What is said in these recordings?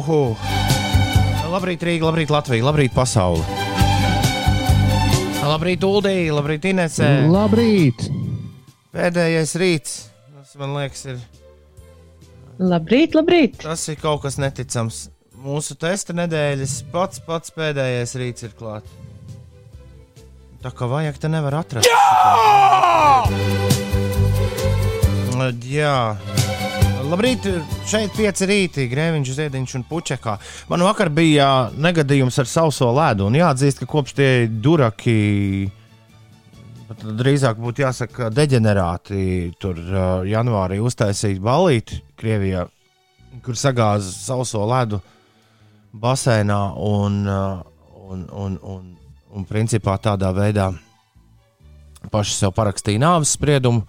Uhu! Labrīt, Rīga, labrīt, Latvija, labrīt, pasaule! Labrīt, Uldī, labrīt, Inesē! Labrīt! Pēdējais rīts, tas man liekas, ir. Labrīt, labrīt! Tas ir kaut kas neticams. Mūsu testa nedēļas pats pats pēdējais rīts ir klāts. Tā kā vajag, te nevar atrast. Jā! Jā. Labrīt, šeit pieci rīti, grēviņš, ziediņš un puķekā. Man vakar bija negadījums ar sauso ledu, un jāatzīst, ka kopš tie duraki, drīzāk būtu jāsaka, deģenerāti, tur uh, janvārī uztaisīja balīti Krievijā, kur sagāza sauso ledu basēnā un, uh, un, un, un, un principā tādā veidā paši sev parakstīja nāves spriedumu.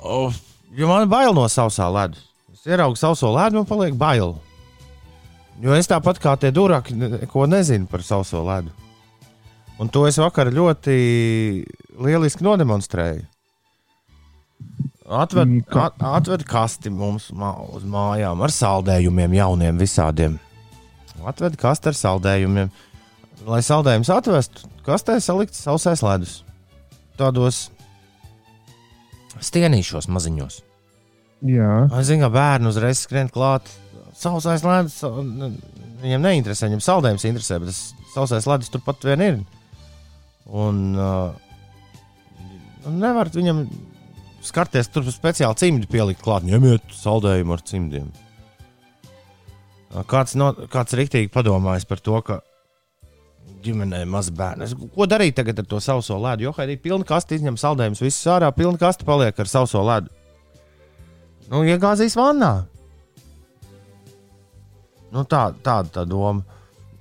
Oh, Jo man ir bail no sausā ledus. Es ieraugu sauso ledu, man paliek bail. Jo es tāpat kā tie duraki, neko nezinu par sauso ledu. Un to es vakar ļoti lieliski nodemonstrēju. Atved, at, atved kasti mums mā, uz mājām ar saldējumiem, jauniem visādiem. Atved kasti ar saldējumiem. Lai saldējumus atvestu, kastē salikts sausais ledus. Tādos stienīšos maziņos. Jā, zinu, ka bērni uzreiz skrien klāt. Sausais ledus, viņiem neinteresē, viņiem saldējums interesē, bet tas sausais ledus turpat vien ir. Un uh, nevar viņam skarties, tur speciāli cimdi pielikt klāt. Ņemiet saldējumu ar cimdiem. Kāds, no, kāds rīktīgi padomājis par to, ka ģimenē maz bērnu. Ko darīt tagad ar to sauso ledu? Jo, Haidī, pilna kaste izņem saldējumus, viss ārā, pilna kaste paliek ar sauso ledu. Nu, iegāzīs vannā. Nu, tā, tāda tā doma.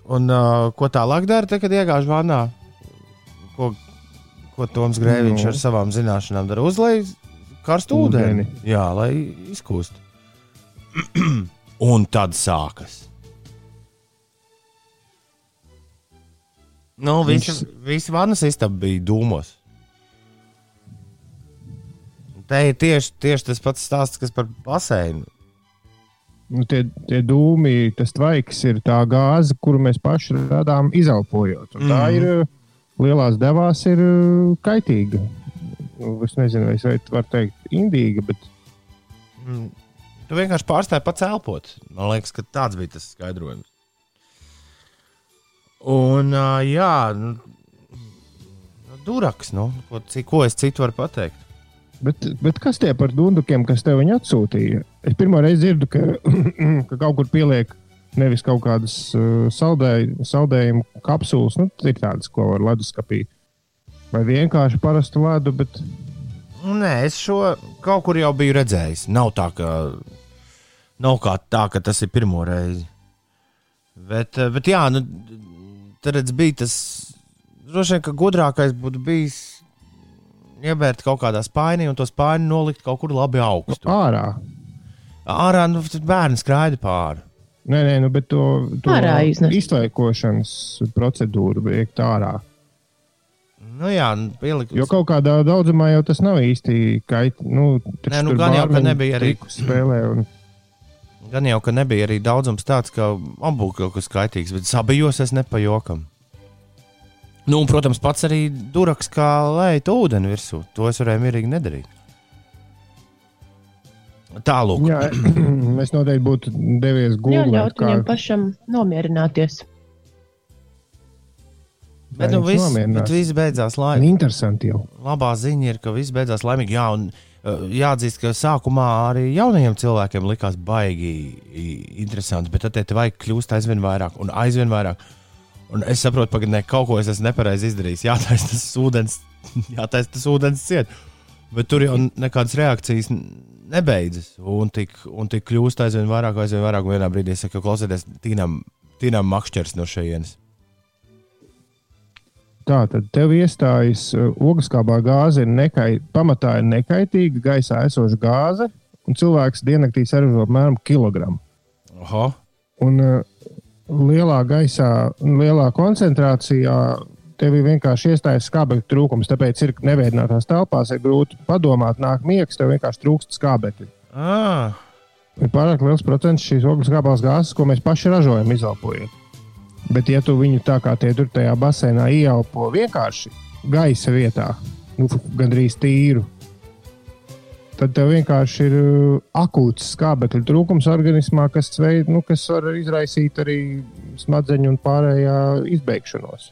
Un uh, ko tālāk dara, te, kad iegāž vannā? Ko, ko Toms Grēviņš Nu. ar savām zināšanām dara? Uzlej karstu ūdeni. Ūdeni. Jā, lai izkūst. Un tad sākas. Nu, visi, Viņš- visi vannas istaba bija dūmos. Te ir tieši, tieši tas pats stāsts, kas par baseinu. nu, tie, tie dūmi, tas tvaiks ir tā gāze, kuru mēs paši radām izelpojot. Un Tā Mhm. ir lielās devās, ir uh, kaitīga. Nu, Es nezinu, vai es varu teikt, indīga, bet Mm. Tu vienkārši pārstāji pats elpot. Man liekas, ka tāds bija tas skaidrojums. Un, uh, jā, nu, nu, duraks, nu, ko, ko es citu varu pateikt? Bet, bet kas tie par dundukiem, kas tev viņa atsūtīja? Es pirmo reizi dzirdu, ka, ka kaut kur pieliek nevis kaut kādas uh, saldēj, saldējuma kapsulas, nu, ir tādas, ko var leduskapī. Vai vienkārši parastu ledu, bet Nu, Nē, es šo kaut kur jau biju redzējis. Nav tā, ka, nav kā tā, ka tas ir pirmo reizi. Bet, bet jā, nu, tad redz, bija tas. Droši vien, ka gudrākais būtu bijis iebērt kaut kādā spainī un to spaini nolikt kaut kur labi augstu. ārā. Ārā nu, tad bērns skraida pāri. Nē, nē, nu, bet to, to iztvaikošanas procedūru veikt ārā. Nu, jā, nu, pielikt. Jo kaut kādā daudzumā jau tas nav īsti kaitīgi. Nu, Nē, nu, tur gan jau, ka nebija arī- Spēlē, un, Gan jau, ka nebija arī daudzums tāds, ka man būtu kaut kas kaitīgs, bet sabijos es nepajokam. Nu, un, protams, pats arī duraks, kā lēt ūdeni virsū. To es varēju mierīgi nedarīt. Tālāk. jā, es noteikti būtu devies Jā, googlēt, ļaut kā viņam pašam nomierināties. Bet, nu, viss, bet viss beidzās laimīgi. Interesanti jau. Labā ziņa ir, ka viss beidzās laimīgi. Jā, un uh, jāatzīst, ka sākumā arī jaunajiem cilvēkiem likās baigi i- interesanti, bet tad vajag kļūst aizvien vairāk un aizvien vairāk. Un es saprotu, ka ne, kaut ko es esmu nepareizi izdarījis. Jātaisa tas ūdens, jātaisa tas ūdens ciet. Bet tur jau nekādas reakcijas nebeidzas. Un tik, un tik kļūst aizvien vairāk, aizvien vairāk. Un vienā brīdī es saku, klausieties, tīnām, tīnām makšķers no šejienes. Tā tad tev iestājas uh, ogleskābā gāze, ir nekai, pamatā ir nekaitīga, gaisā esoša gāze, un cilvēks diennaktī saražo apmēram kilogramu. Oho! Un uh, lielā gaisā, lielā koncentrācijā tev ir vienkārši iestājas skābekļa trūkums. Tāpēc ir neveidotās telpās, ir grūti padomāt, nāk miegs, tev vienkārši trūkst skābekļa. Ah, ir pārāk liels procents šīs ogleskābās gāzes, ko mēs paši ražojam, izelpojot. Bet, ja tu viņu tā kā tie tur tajā basēnā ieelpo vienkārši gaisa vietā, nu, gandrīz tīru, tad tev vienkārši ir uh, akūts skābekļa trūkums organismā, kas, veid, nu, kas var izraisīt arī smadzeņu un pārējā izbeigšanos.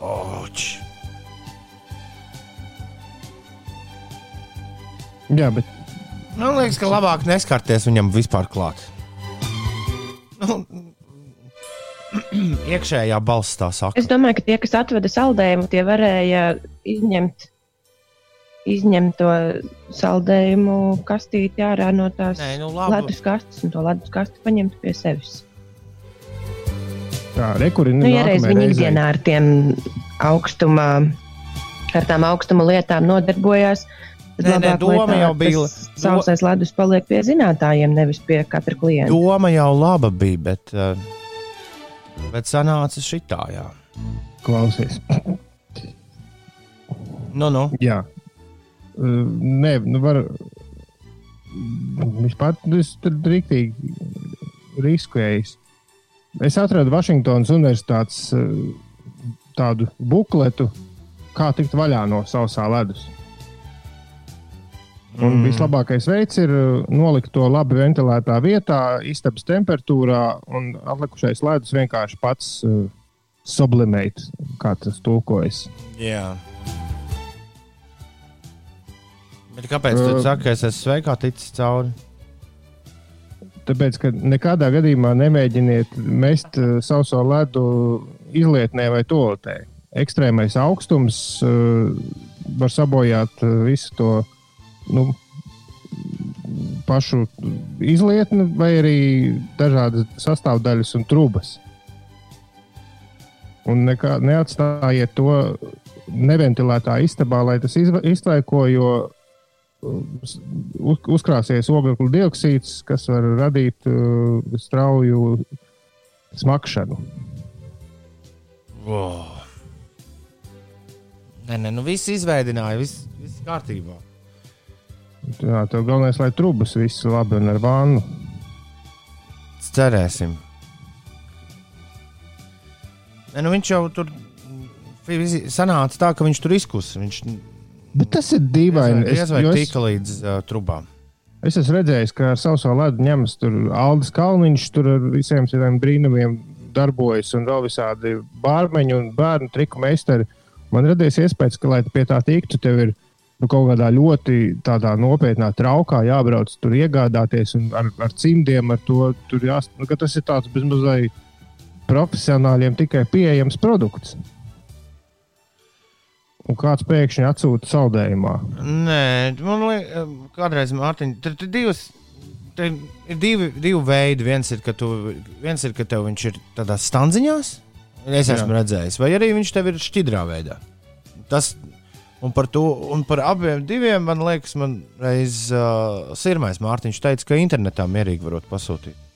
Oč. Jā, bet Man liekas, ka labāk neskarties viņam vispār klāt. Nu, iekšējā balss tā saka. Es domāju, ka tie, kas atveda saldējumu, tie varēja izņemt, izņemt to saldējumu kastīti ārā no tās Nē, nu labi. ledus kastes un to ledus kasti paņemt pie sevis. tā rekurina Nu, ja reiz viņi ikdienā ar tiem augstuma, ar tām augstuma lietām nodarbojās, Nē, nē, doma jau bija- Sausais ledus paliek pie zinātājiem, nevis pie katra klienta. Doma jau laba bija, bet, uh, bet sanāca šitā. Jā, klausies. nu, nu. Jā. Uh, Nē, nu var. Vispār tas ir rīktīgi riskējis. Es atradu Vašingtonas Universitātes uh, tādu bukletu, kā tikt vaļā no sausā ledus. Un mm. vislabākais veids ir uh, nolikt to labi ventilētā vietā, istabas temperatūrā, un atlikušais ledus vienkārši pats uh, sublimēt, kā tas tulkojas. Jā. Bet kāpēc tu Uh, saki, ka es esmu sveikā ticis cauri? Tāpēc, ka nekādā gadījumā nemēģiniet mest uh, sauso ledu izlietnē vai toaletē. Ekstrēmais augstums uh, var sabojāt uh, visu to nu, pašu izlietni, vai arī dažādas sastāvdaļas un trūkumas. Un nekā, neatstājiet to neventilētā istabā, lai tas iztvaiko, jo uz, uzkrāsies oglekļa dioksīds, kas var radīt uh, strauju smakšanu. Wow. Nē, nē, nu viss izveidināja, viss, viss kārtībā. Jā, tev galvenais, lai trūkas viss labi un ar vānu. Cerēsim. Nē, nu viņš jau tur sanāca tā, ka viņš tur izkusa. Viņš Bet tas ir dīvaini. Es, jo es, tika līdz uh, trubām. es esmu redzējis, ka ar sauso ledu ņemas tur Aldis Kalniņš, tur ar visiem saviem brīnumiem darbojas un vēl visādi bārmeņi un bērnu triku meistari. Man radies iespējas, ka, lai pie tā tiktu, tev ir nu, kaut kādā ļoti tādā nopietnā traukā jābrauc tur iegādāties un ar, ar cimdiem, ar to tur jāsaka, nu, tas ir tāds bezmazliet profesionāļiem tikai pieejams produkts. Un kāds pēkšņi atsūta saldējumā. Nē, man liekas, kādreiz Mārtiņa, tur ir divas. Te ir divi, divi veidi. Viens ir, ka, tu, viens ir, ka tev viņš ir tādās stanziņās, es esmu Jā. redzējis, vai arī viņš tev ir šķidrā veidā. Tas, un par, to, un par abiem diviem, man liekas, man reiz uh, Sirmais Mārtiņš teica, ka internetā mierīgi varot pasūtīt.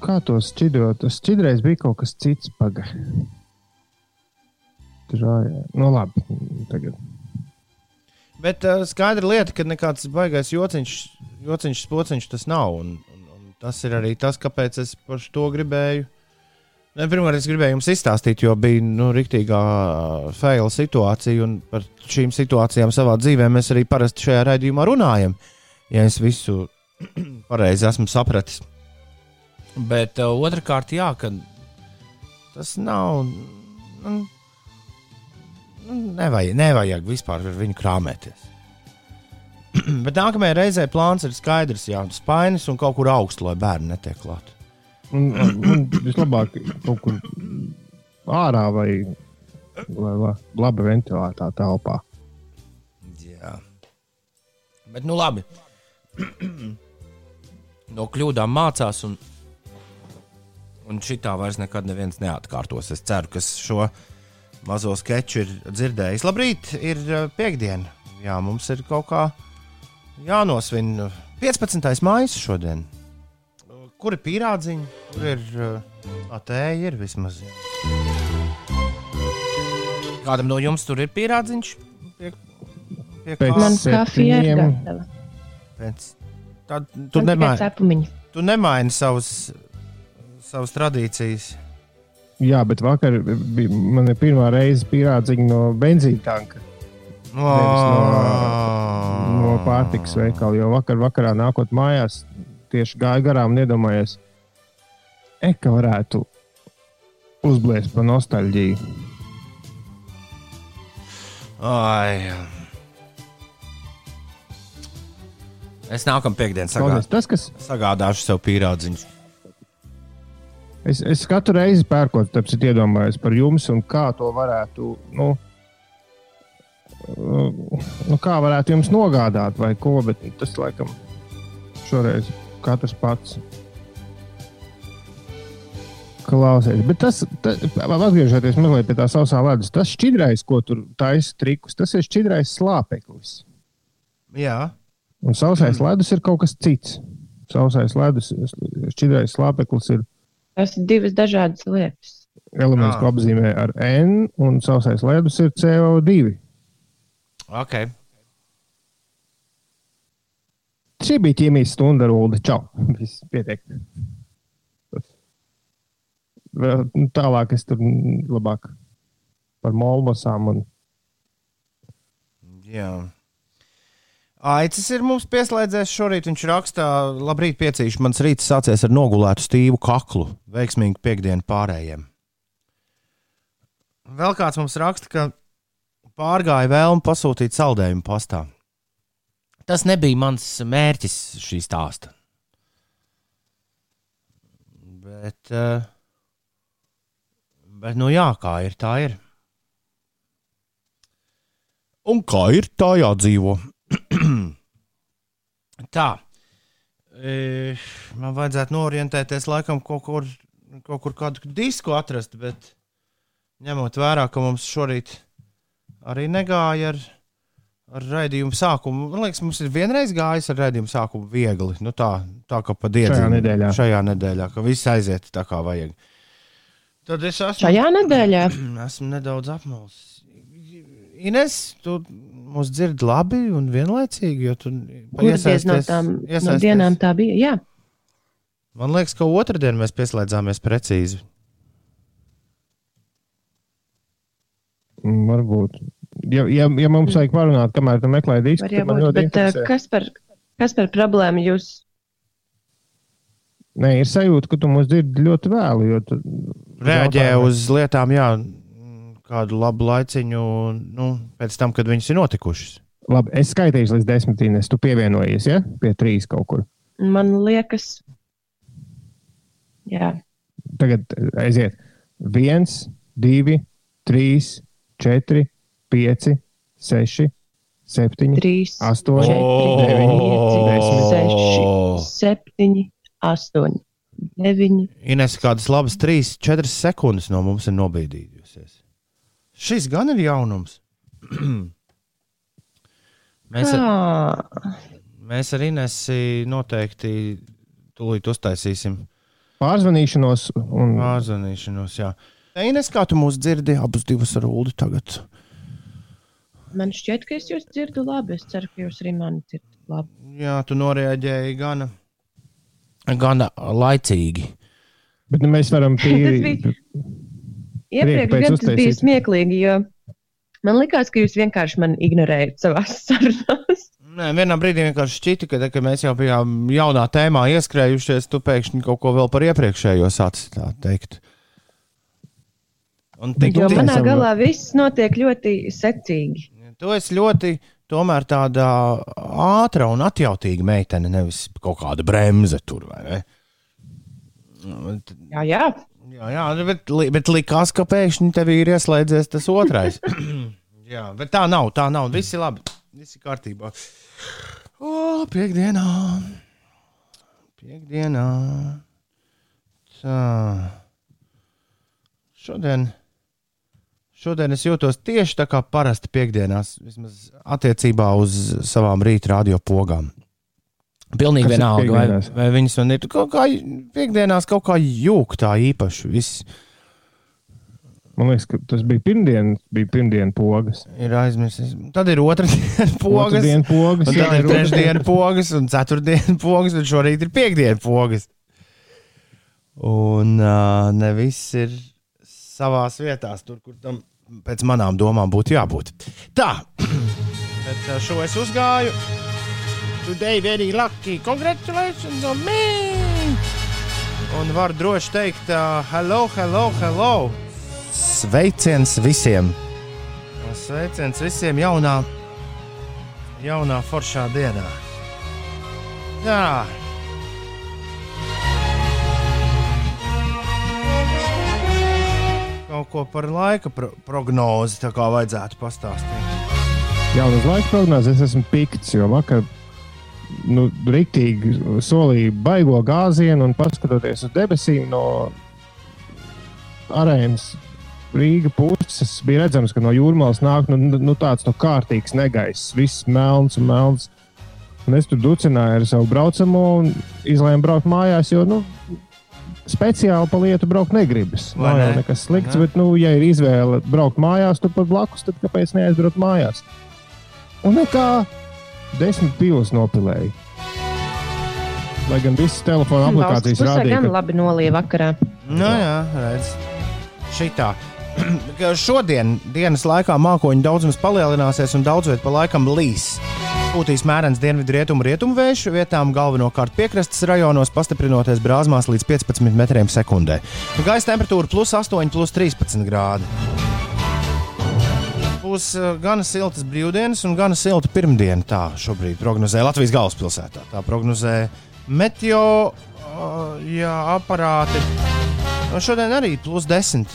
Kā to šķidrot? Šķidrais bija kaut kas cits. Paga. Tur jā, nu labi. Tagad. Bet uh, skaidra lieta, ka nekāds baisais jociņš, jociņš, pociņš tas nav. Un, un, un tas ir arī tas, kāpēc es par to gribēju. Ne, pirmkārt, es gribēju jums izstāstīt, jo bija nu, rīktīgā faila situācija, un par šīm situācijām savā dzīvē mēs arī parasti šajā raidījumā runājam. Ja es visu pareizi esmu sapratis. Bet uh, otrkārt, jā, ka tas nav. Nu, nu, nevajag, nevajag vispār ar viņu krāpēties. Bet nākamajā reizē plāns ir skaidrs, jā, spainis un kaut kur augstu, lai bērni netiek klāt. Un, un vislabāk kaut kur ārā vai, vai la- labi ventilētā telpā. Jā. Bet, nu labi. no kļūdām mācās, un, un šitā vairs nekad neviens neatkārtos. Es ceru, ka šo mazo sketču ir dzirdējis. Labrīt, ir piekdiena. Jā, mums ir kaut kā jānosvin 15. maija šodien. Kur ir pīrādziņi? Kur ir uh, atēji? Ir vismaz. Kādam no jums tur ir pīrādziņš? Pie, Pie? Man kafija ir gatava. Pēc. Tad tu nemaini, tu nemaini savus, savus tradīcijas. Jā, bet vakar bija mana pirmā reize pierādziņa no benzīna tanka. No, no pārtikas veikala. Jo vakar, vakarā nākot mājās, tieši gāja garām un iedomājos, e, ka varētu uzblēst par nostalģiju. Ai. Es nākamā piekdienā sagā, Paldies. Tas, kas sagādāšu sev pīrādziņus. es, es katru reizi pērkot, tāpēc iedomājos par jums un kā to varētu. Nu, Nu, kā varētu jums nogādāt, vai ko, bet tas laikam šoreiz katrs pats. Klausies, bet tas, ta, atgriežoties mazliet pie tā sausā ledus, tas šķidrais, ko tur taisa trikus, tas ir šķidrais slāpeklis. Jā, Un sausais mm. ledus ir kaut kas cits. Sausais ledus, šķidrais slāpeklis ir Tas ir divas dažādas lietas. elements, Ah. ko apzīmē ar N, un sausais ledus ir CO2. ok. Šī bija ķīmijas stunda, Rūda. Čau! Viss pietiek. Tālāk es tur labāk par molmosām un Jā. Aicis ir mums pieslēdzies šorīt. Viņš raksta, labrīt, piecīši. Mans rīts sācies ar nogulētu stīvu kaklu. Veiksmīgi piekdienu pārējiem. Vēl kāds mums raksta, ka pārgāja vēlme pasūtīt saldējumu pastā. Tas nebija mans mērķis šī stāsta. Bet, eh, bet, nu jā, kā ir, tā ir. Un kā ir, tā jādzīvo. tā. E, man vajadzētu norientēties, laikam, kaut kur, kaut kur kādu disku atrast, bet ņemot vērā, ka mums šorīt arī negāja ar, ar raidījumu sākumu. Man liekas, mums ir vienreiz gājis ar raidījumu sākumu viegli. Nu, tā, tā kā pa dienu Šajā nedēļā. Šajā nedēļā, ka viss aiziet tā kā vajag. Tad es esmu, Šajā nedēļā esmu nedaudz apmulsis. Ines, tu mūs dzirdi labi un vienlaicīgi, jo tu kurdies no tām no iesaisties. dienām tā bija. Jā, Man liekas, ka otrdien mēs pieslēdzāmies precīzi. mm, varbūt. Ja, ja, ja mums vajag parunāt, kamēr tu meklē disku, tad man ļoti Bet uh, interesē. kas par, kas par problēmu jūs? Nē, ir sajūta, ka tu mūs dzirdi ļoti vēlu. jo tu- Reaģē jautājumi- uz lietām, jā, kādu labu laiciņu, nu, pēc tam, kad viņas ir notikušas. Labi, es skaitīšu līdz desmitīm, es tu pievienojies ja? pie trīs kaut kur. Man liekas, jā, Tagad eh, aiziet. viens, divi, trīs, četri, pieci, seši, septiņi, trīs, astoņi, četri, deviņi, pieci, Oh. seši, septiņi, astoņi, deviņi. Ines kādas labas 3-4 sekundes no mums ir nobīdījusies. Šis gan ir jaunums. mēs, ar, mēs ar Inesi noteikti tūlīt uztaisīsim pārzvanīšanos. Un, pārzvanīšanos. Jā. Ines, kā tu mūs dzirdi, abus divus ar ūdeni tagad? Man šķiet, ka es jūs dzirdu labi. Es ceru, ka jūs arī mani dzirdat labi. Jā, tu noreaģēji gana, gana laicīgi. bet nu, mēs varam tīri. bija- Iepriekš gan tas bija smieklīgi, jo man likās, ka jūs vienkārši mani ignorējat savā sarunās. Nē, vienā brīdī vienkārši šķita, ka, ka mēs jau bijām jaunā tēmā ieskrējušies. Tu pēkšņi kaut ko vēl par iepriekšējo sācis tā teikt. Un tik, tik, manā galā viss notiek ļoti secīgi. Tu esi ļoti tomēr tāda ātra un atjautīga meitene, nevis kaut kāda bremze tur, vai ne? Jā, jā. Jā, jā bet, bet likās, ka pēkšņi tev ir ieslēdzies tas otrais. jā, bet tā nav, tā nav. Viss ir labi, viss ir kārtībā. O, piekdienā. Piekdienā. Tā. Šodien, šodien es jūtos tieši tā kā parasti piekdienās, vismaz attiecībā uz savām rīta radiopogām. Pilnīgi Kas vienalga, vai, vai viņas man ir kaut kā piekdienās kaut kā jūg tā īpaši. Viss. Man liekas, ka tas bija pirmdienas, bija pirmdienas pogas. Ir aizmirsis. Tad ir otra diena pogas. Otrdien pogas, Un jā, tad ir ir trešdiena pogas, un ceturtdiena pogas, un šorīt ir piekdiena pogas. Un uh, ne viss ir savā vietā, tur, kur tam pēc manām domām būtu jābūt. Tā, bet uh, šo es uzgāju. Today very lucky. Congratulations on me! Un varu droši teikt, uh, hello, hello, hello! Sveiciens visiem! Sveiciens visiem jaunā, jaunā foršā dienā! Jā! Kaut ko par laika pro prognozi tā kā vajadzētu pastāstīt. Jā, uz laika prognozes es esmu pikts, jo vakar nu, rīktīgi solīja baigo gāzienu un paskatoties uz debesīm no arēnas Rīga puses, bija redzams, ka no jūrmālas nāk nu, nu, tāds no kārtīgs negaiss, viss melns un melns. Un es tur ducināju ar savu braucamo un izlēmu braukt mājās, jo nu, speciāli pa lietu braukt negribas. Vai Nav jau ne? nekas slikts, Jā. bet, nu, ja ir izvēle braukt mājās, tur pat blakus, tad kāpēc neaizbraukt mājās? Un nekā desmit pīles nopilēja. Lai gan visas telefona aplikācijas rādīja, gan ka labi nolīja vakarā. Nu, jā, redz. Šitā. Ka Šodien dienas laikā mākoņu daudzums palielināsies un daudz vietā pa laikam līs. Pūtīs mērens dienvidu rietumu rietumu vējš, vietām galvenokārt piekrastes rajonos pastiprinoties brāzmās līdz 15 metriem sekundē. Gaisa temperatūra plus 8, plus 13 grādi. Būs uh, gana siltas brīvdienas un gana silta pirmdiena. Tā šobrīd prognozē Latvijas galvaspilsētā. Tā prognozē meteo uh, jā, aparāti. Šodien arī plus 10.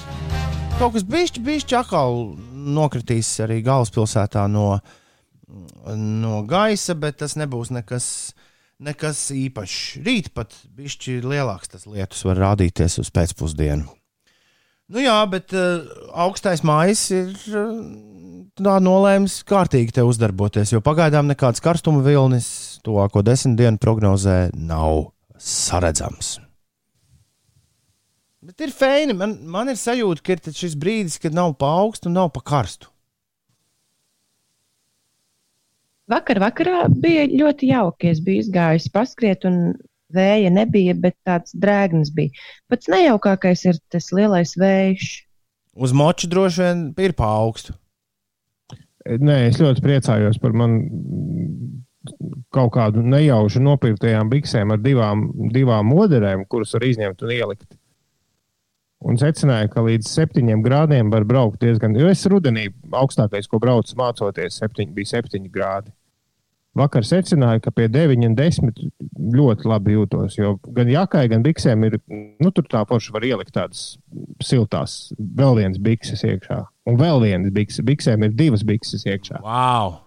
Kaut kas bišķi, bišķi atkal nokritīs arī galvaspilsētā no, no gaisa, bet tas nebūs nekas, nekas īpašs. Rīt pat bišķi lielāks tas lietus var rādīties uz pēcpusdienu. Nu jā, bet uh, augstais mājas ir uh, nolēmis kārtīgi te uzdarboties, jo pagaidām nekāds karstuma vilnis tuvāko desmit dienu prognozē nav saredzams. Bet ir feini. Man, man ir sajūta, ka ir šis brīdis, kad nav pa augstu un nav pa karstu. Vakar vakarā bija ļoti jauki. Es biju izgājis paskriet, un vēja nebija, bet tāds drēgns bija. Pats nejaukākais ir tas lielais vējš. Uz moča droši vien ir pa augstu. Nē, es ļoti priecājos par man kaut kādu nejaušu nopirktajām biksēm ar divām, divām moderēm, kuras var izņemt un ielikt. Un secināju, ka līdz septiņiem grādiem var braukt diezgan. Jo es rudenī augstākais, ko braucu mācoties, septiņi, bija septiņi grādi. Vakar secināju, ka pie 9 un 10 ļoti labi jūtos. Jo gan jakai, gan biksēm ir, nu, tur tā forši var ielikt tādas siltās, vēl vienas bikses iekšā. Un vēl vienas bikses. Biksēm ir divas bikses iekšā. Wow!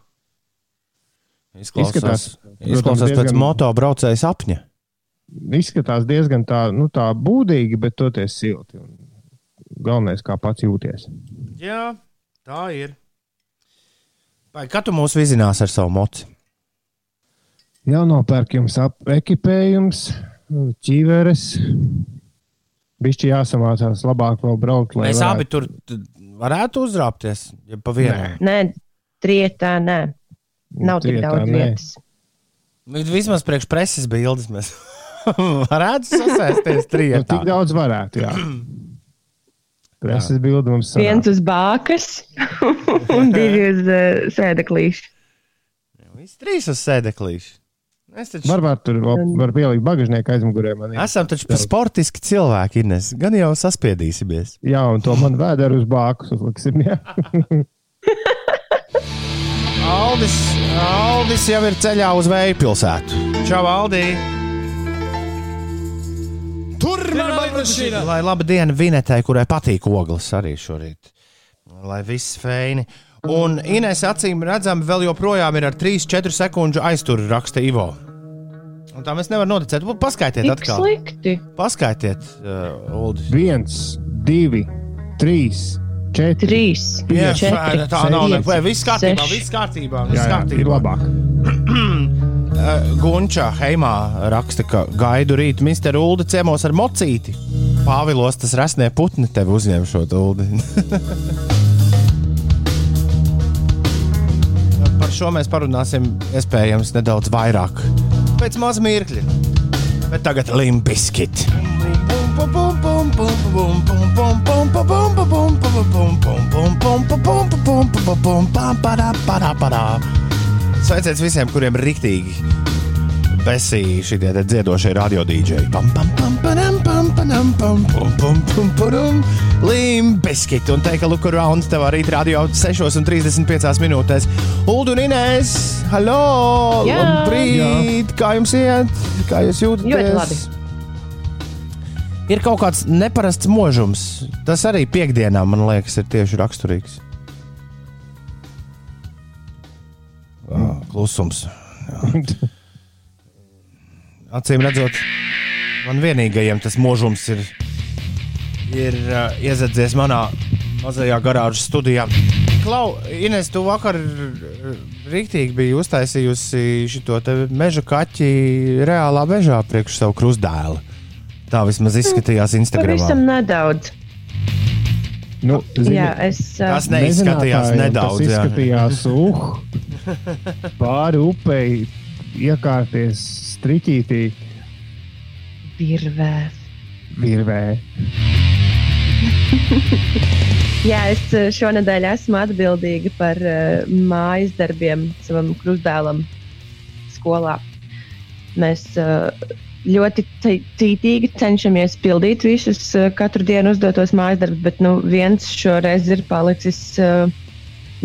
Izklausās, Izskatās, izklausās protams, pēc diezgan- motobraucēja sapņa. Izskatās diezgan tā, nu, tā būdīgi, bet toties silti. Un galvenais, kā pats jūties. Jā, tā ir. Vai kā tu mūs vizinās ar savu moci? Jā, nopērk jums ap ekipējums, ķīveres. Bišķi jāsamācās labāk vēl braukt. lai Mēs varētu- abi tur varētu uzrāpties, ja pa vienam. Nē, trietā, nē. Nav tik Trietā, daudz nē. vietas. Vismaz priekš preses bildes mēs varētu sasēsties Nu, trijotā. tik daudz varētu, jā. Preses bildi mums sanāk. Viens uz bākas un divi uz uh, sēdeklīša. Visi trīs uz sēdeklīša. Mēs taču Varbūt tur var, pielikt bagāžnieku aizmugurē. Esam taču sportiski cilvēki, Ines. Gan jau saspiedīsimies. Jā, un to man vēdera uz bākus uzliksim. Jā. Aldis, Aldis jau ir ceļā uz Vēju pilsētu. Čau, Aldī! Tur man mašīna! Lai laba diena Vinetē, kurai patīk ogles arī šorīt. Lai viss feini. Un Inês acīm redzami vēl joprojām ir ar 3-4 sekundžu aizturu raksta Ivo. Un tā mēs nevaram noticēt. Paskaitiet, Tik atkal. slikti. Paskaitiet, uh, Uldi. Viens, divi, trīs, četri. Trīs, Jā, četri, tā nav pieci, nekā. Viss kārtībā, seši. viss kārtībā. Jā, Viss jā, ir kārtībā. labāk. Uh, Gunčā Heimā raksta, ka gaidu rīt Mr. Ulda ciemos ar mocīti. Pāvilos tas rasnie putni tev uzņem šo tuldi. Par šo mēs parunāsim iespējams nedaudz vairāk. Pēc maza mirkļa. Bet tagad limpiskit. Sveiciens visiem, kuriem ir riktīgi besī šie dziedošie radio dīdžeji. Limbiskit un teika Luka Rounds tev arī radio 6,35 minūtēs. Uldu un Inēs, halo! Jā. Labrīt! Kā jums iet? Kā jūs jūtaties? Ļoti labi. Ir kaut kāds neparasts možums. Tas arī piekdienā, man liekas, ir tieši raksturīgs. Ah, Klusums. Jā. Acīm redzot, man vienīgajam tas možums ir, ir uh, iezadzies manā mazajā garāžas studijā. Klau, Ines, tu vakar uh, rīktīgi biji uztaisījusi šo meža kaķi reālā mežā priekš savu krustdēlu. Tā vismaz izskatījās Instagram. Pavisam nedaudz. Nu, zini, Jā, es. ā, Tas neizskatījās nedaudz. Tas jā. izskatījās, uh, pāri upei iekārties striķītī Virvē. virvē. Jā, es ā, šonadēļ esmu atbildīga par uh, mājas darbiem savam krustdēlam skolā. Mēs uh, ļoti cītīgi cenšamies pildīt visus uh, katru dienu uzdotos mājas darbus, bet nu, viens šoreiz ir palicis uh,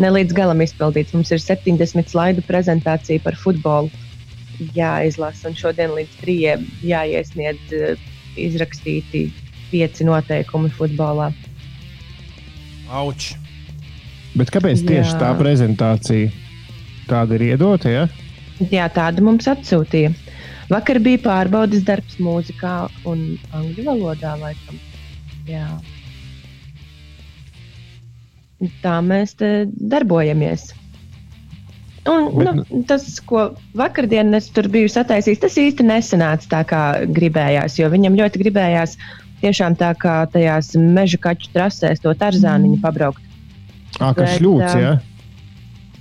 ne līdz galam izpildīts. Mums ir 70 slaidu prezentācija par futbolu. Jāizlasa, un šodien līdz trījiem jāiesniedz uh, izrakstīti pieci noteikumi futbolā. Auč! Bet kāpēc tieši Jā. tā prezentācija tāda ir iedota? Ja? Jā, tādu mums atsūtīja. Vakar bija pārbaudas darbs mūzikā un angļu valodā. Laikam. Jā. Tā mēs te darbojamies. Un, Bet, nu, tas, ko vakardien es tur biju sataisījis, tas īsti nesanāca tā, kā gribējās. Jo viņam ļoti gribējās tiešām tā kā tajās meža kaķu trasēs to tarzāniņu pabraukt. Ah, ka Bet, šļūts, ā, ja?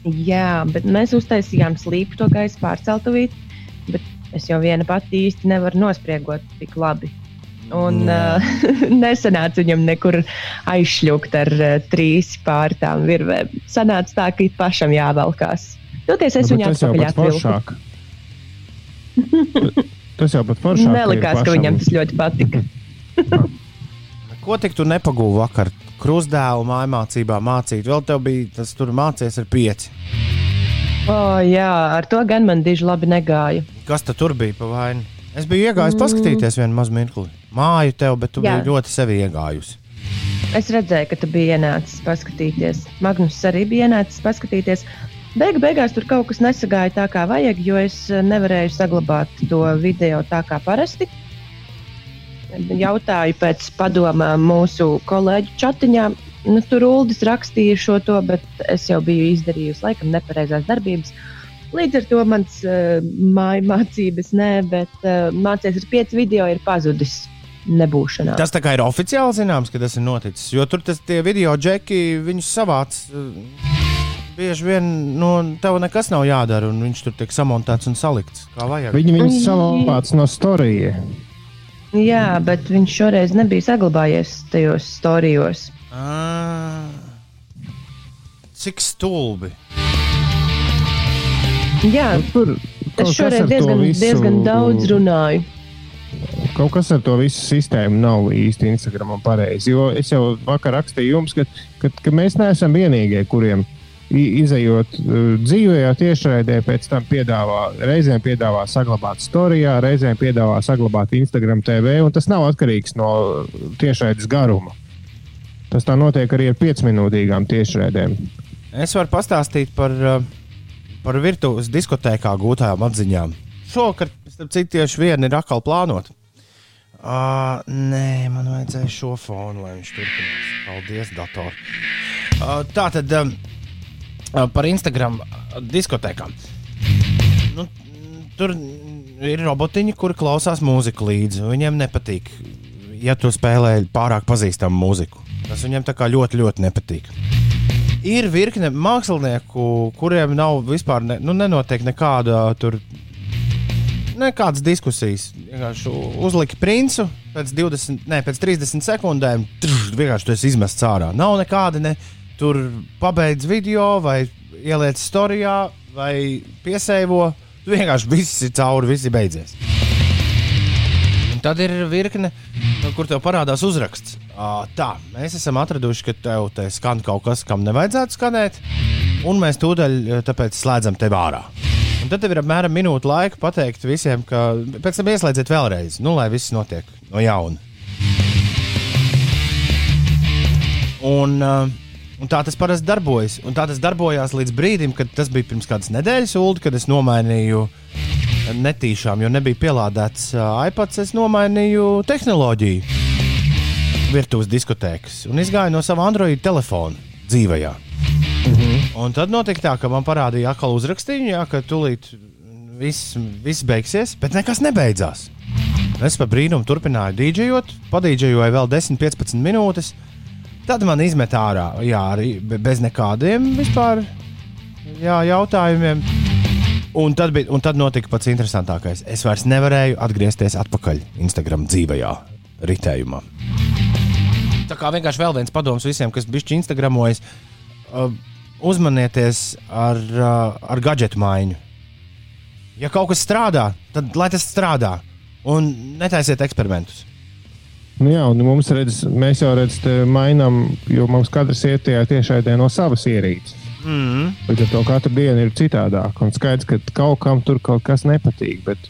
Jā, bet mēs uztaisījām slīpu to gaisa pārceltuvīt, bet es jau viena pati īsti nevaru nospriegot tik labi. Un uh, nesanāca viņam nekur aizšļūkt ar uh, trīs pār tām virvēm. Sanāca tā, ka pašam jāvelkās. Toties es Nu, viņu atpakaļ atvilku. foršāk. tas jau pat foršāk. Nelikās, ka viņam tas ļoti patika. Ko tik tu nepagūvi vakar? Krustdēlu mājmācībā mācīt, vēl tev bija tas tur mācīties ar pieci. O, jā, ar to gan man diži labi negāja. Kas tad tur bija pa vainu? Es biju iegājis paskatīties vienu mazu mirkli. Māju tev, bet tu Jā. biji ļoti sevi iegājusi. Es redzēju, ka tu biji ienācis paskatīties. Magnus arī bija ienācis paskatīties. Beigu beigās tur kaut kas nesagāja tā, kā vajag, jo es eh, nevarēju saglabāt to video tā kā parasti. Jautāju pēc padoma mūsu kolēģu chatiņā. Nu, tur Uldis rakstīja šo to, bet es jau biju izdarījusi laikam nepareizās darbības. Līdz ar to mans uh, mācības, nē, bet uh, mācīties ar pieci video ir pazudis nebūšanā. Tas tā kā ir oficiāli zināms, ka tas ir noticis. Jo tur tas tie video džeki, viņus savāc. eh, Bieži vien nu, tev nekas nav jādara, un viņš tur tiek samontēts un salikts. Kā vajag. Viņi viņu savāc no storija. Jā, bet viņš šoreiz nebija saglabājies tajos storijos. Ā, Cik stulbi. Jā, Nu, tur kas šoreiz diezgan, visu- diezgan daudz runāju. Kaut kas ar to visu sistēmu nav īsti Instagramam pareizi. Jo es jau vakar rakstīju jums, ka, ka, ka mēs neesam vienīgie, kuriem izējot uh, dzīvē, tiešraidē, pēc tam piedāvā, reizēm piedāvā saglabāt storijā, reizēm piedāvā saglabāt Instagram TV, un tas nav atkarīgs no tiešraides garuma. Tas tā notiek arī ar piecminūtīgām tiešraidēm. Es varu pastāstīt par, uh, par virtuves diskotēkā gūtajām atziņām. Šovakar, starp citu, tieši viena ir atkal plānota. Uh, nē, man vajadzēja šo fonu, lai viņš turpinās. Paldies, dator. Uh, tā tad um, uh, par Instagram diskotēkām. Nu, tur ir robotiņi, kuri klausās mūziku līdzi. Viņiem nepatīk ja tu spēlē pārāk pazīstamu mūziku. Tas viņiem tā kā ļoti, ļoti nepatīk. Ir virkne mākslinieku, kuriem nav vispār, ne, nu, nenotiek nekāda tur. Nekādas diskusijas. Vienkārši uzlika princi pēc 20, ne, pēc 30 sekundēm. Trš, vienkārši tas izmests ārā. Nav nekāda, ne tur pabeidz video vai ieliec storijā vai piesēvo. Vienkārši viss ir cauri, viss ir beidzies. Un tad ir virkne, kur tev parādās uzraksts. Tā, mēs esam atraduši, ka tev te skan kaut kas, kam nevajadzētu skanēt, un mēs tūdaļ tāpēc slēdzam tevi ārā. Un tad tev ir apmēram minūte laika pateikt visiem, ka pēc tam ieslēdziet vēlreiz, nu, lai viss notiek no jauna. Un, uh, un tā tas parasti darbojas. Un tā tas darbojās līdz brīdim, kad tas bija pirms kādas nedēļas, Ulu, kad es nomainīju netīšām, jo nebija pielādēts uh, iPads, es nomainīju tehnoloģiju virtuves diskotēkas un izgāju no sava Android telefona dzīvajā. Un tad notika tā, ka man parādīja atkal uzrakstīju, jā, ka tūlīt viss, viss beigsies, bet nekas nebeidzās. Es pa brīnumu turpināju dīdžejot, padīdžejoju vēl 10-15 minūtes. Tad man izmet ārā, jā, arī bez nekādiem vispār jā, jautājumiem. Un tad, bija, un tad notika pats interesantākais. Es vairs nevarēju atgriezties atpakaļ Instagram dzīvajā ritējumā. Tā kā vienkārši vēl viens padoms visiem, kas bišķi Instagramojas. Uh, uzmanieties ar, uh, ar gadgetu maiņu. Ja kaut kas strādā, tad lai tas strādā. Un netaisiet eksperimentus. Nu jā, un mums redz, mēs jau redzam, mainām, jo mums katrs iet tajā tiešraidē no savas ierīces. Mm. Līdz ar to katru dienu ir citādāk. Un skaidrs, ka kaut kam tur kaut kas nepatīk. Bet,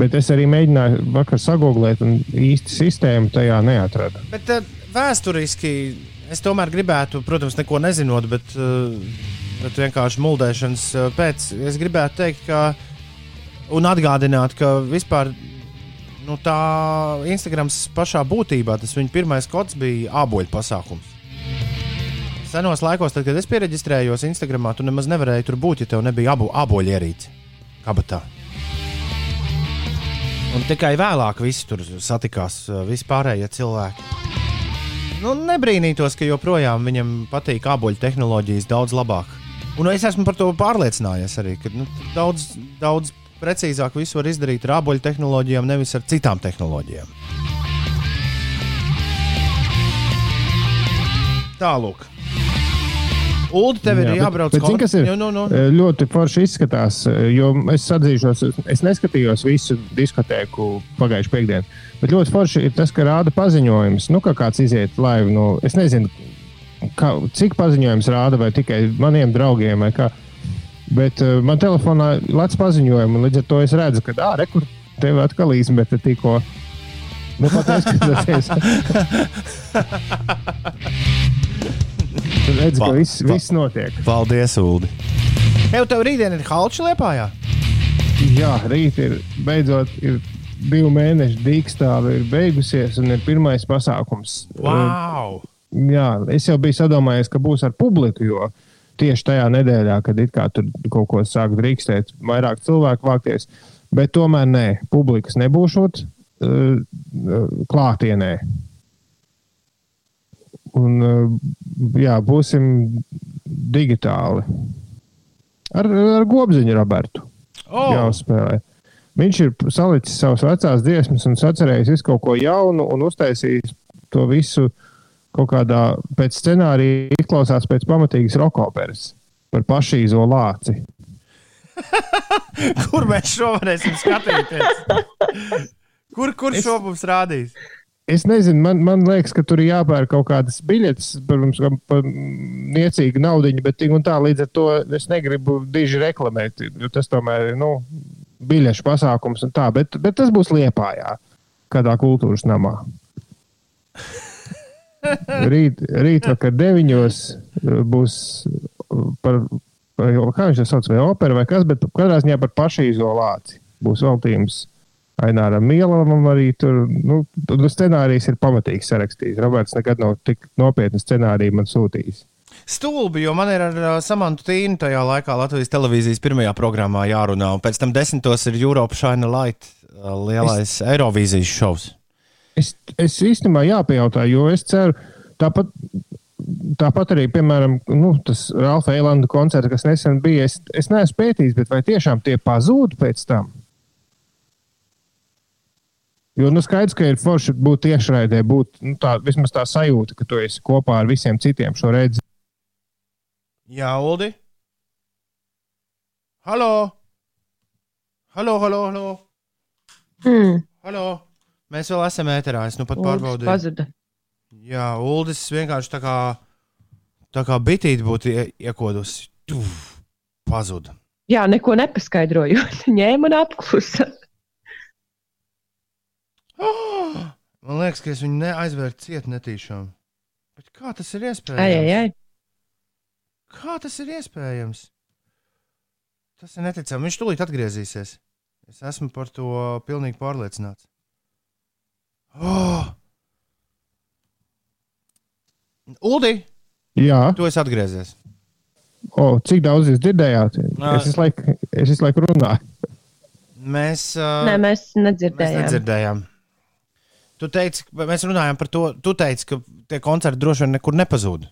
bet es arī mēģināju vakar sagūglēt, un īsti sistēmu tajā neatradu. Bet uh, vēsturiski es tomēr gribētu, protams, neko nezinot, bet, uh, bet vienkārši muldēšanas uh, pēc, es gribētu teikt, ka un atgādināt, ka vispār nu, tā Instagrams pašā būtībā tas viņa pirmais kods bija āboļu pasākums. Senos laikos, tad, kad es pieregistrējos Instagramā, tu nemaz nevarēji tur būt, ja tev nebija abu āboļu ierīci kabatā. Un tikai vēlāk visi tur satikās, vispārējie cilvēki. Nu, nebrīnītos, ka joprojām viņam patīk āboļu tehnoloģijas daudz labāk. Un es esmu par to pārliecinājies arī, ka nu, daudz, daudz precīzāk visu var izdarīt ar āboļu tehnoloģijām, nevis ar citām tehnoloģijām. Tālāk. Ulu, tev ir Jā, jābrauc ir? Nu, nu, nu. E, Ļoti forši izskatās, e, jo es atzīšos, es neskatījos visu diskotēku pagājušajā piekdienā. Bet ļoti forši ir tas, ka rāda paziņojums, nu, ka kāds iziet laivu. Nu, es nezinu, kā, cik paziņojums rāda, vai tikai maniem draugiem, kā. Bet uh, man telefonā ir lats paziņojumi, un līdz ar to es redzu, ka, ah, rekur, tev atkal izmeta tikko. Nu, pat neskatoties. Tur redz, ka Pa- viss, pa- viss notiek. Paldies, Ulu. Tev tev rītdien ir halča liepājā? Jā, rīt ir beidzot ir divu mēnešu dīkstāve, ir beigusies un ir pirmais pasākums. Wow! Uh, Jā, es jau biju sadomājies, ka būs ar publiku, jo tieši tajā nedēļā, kad it kā tur kaut ko sāk drīkstēt, vairāk cilvēku vākties. Bet tomēr nē, publikas nebūšot uh, klātienē. Un, uh, jā, būsim digitāli. Ar, ar gobziņu Robertu Oh, jāuzspēlē. Viņš ir salicis savas vecās dziesmas un sacerējis visu kaut ko jaunu un uztaisījis to visu kaut kādā pēc scenārija izklausās pēc pamatīgas rokoperas par pašīzo lāci. kur mēs šo varēsim skatīties? Kur, kur šo mums rādīs? Es nezinu, man, man liekas, ka tur ir jāpērk kaut kādas biļetes, protams, par niecīgu naudu, bet tā līdz ar to es negribu diži reklamēt. jo Tas tomēr ir nu, biļešu pasākums un tā, bet, bet tas būs Liepājā, kādā kultūras namā. Rīt, rīt vakar deviņos uh, būs uh, par, par kā viņš to sauc, vai opera vai kas, bet katrā ziņā par pašīzolāciju. Būs veltījums Aināram Mielam arī tur. Nu, scenārijs ir pamatīgi sarakstījis. Roberts nekad nav tik nopietnu scenāriju man sūtījis. Stulbi, jo man ir ar Samantu Tīnu tajā laikā Latvijas televīzijas pirmajā programmā jārunā, un pēc tam desmitos ir Europe Shine Light, lielais es... Eirovīzijas šovs. Es, es īstenībā jāpajautā, jo es ceru, tāpat, tāpat arī, piemēram, nu, tas Ralfa Eilanda koncerts, kas nesen bija, es, es neesmu pētījis, bet vai tiešām tie pazūd pēc tam? Jo nu, skaidrs, ka ir forši būt tiešraidē, būt nu, tā, vismaz tā sajūta, ka tu esi kopā ar visiem citiem šo redzi. Jā, Uldi. Halo! Halo, halo, halo! Mm, halo. Mēs vēl esam ēterā. Es nu pat Uldis pārbaudīju. pazuda. Jā, Uldis vienkārši tā kā, tā kā bitīt būtu ie- iekodusi. Tuf, pazuda. Jā, neko nepaskaidrojot. Ņēma un apklusa. Oh! Man liekas, ka es viņu neaizvērtu ciet netīšām. Bet kā tas ir iespējams? Ai, ai, ai. Kā tas ir iespējams? Tas ir neticami. Viņš tūlīt atgriezīsies. Es esmu par to pilnīgi pārliecināts. Oh! Uldi, Jā, tu esi atgriezies. o, cik daudz jūs dzirdējāt? Nā. Es visu laiku, laiku runāju. Mēs, uh, Nē, mēs mēs nedzirdējām. Tu teici, mēs runājām par to. Tu teici, ka tie koncerti droši vien nekur nepazūd.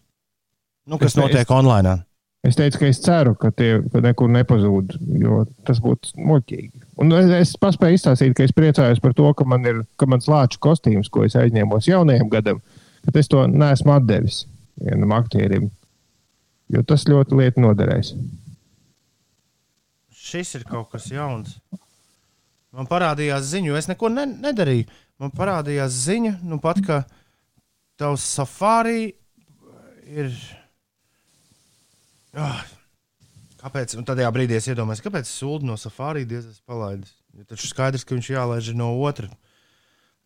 Nu, kas Es notiek online? Es teicu, ka es ceru, ka tie nekur nepazūd, jo tas būtu muļķīgi. Un es, es paspēju izstāstīt, ka es priecājos par to, ka man ir ka mans lāču kostīms, ko es aizņēmos jaunajam gadam, bet es to neesmu atdevis vienam aktierim. Jo tas ļoti lieti noderēs. Šis ir kaut kas jauns. Man parādījās ziņa, jo es neko ne, nedarīju. Man parādījās ziņa, nu pat, ka tavs safari ir. Ah, kāpēc? Un tādā brīdī es iedomājos, kāpēc sūdu no safari diezgan palaidis. Jo taču skaidrs, ka viņš jālaiž no otra,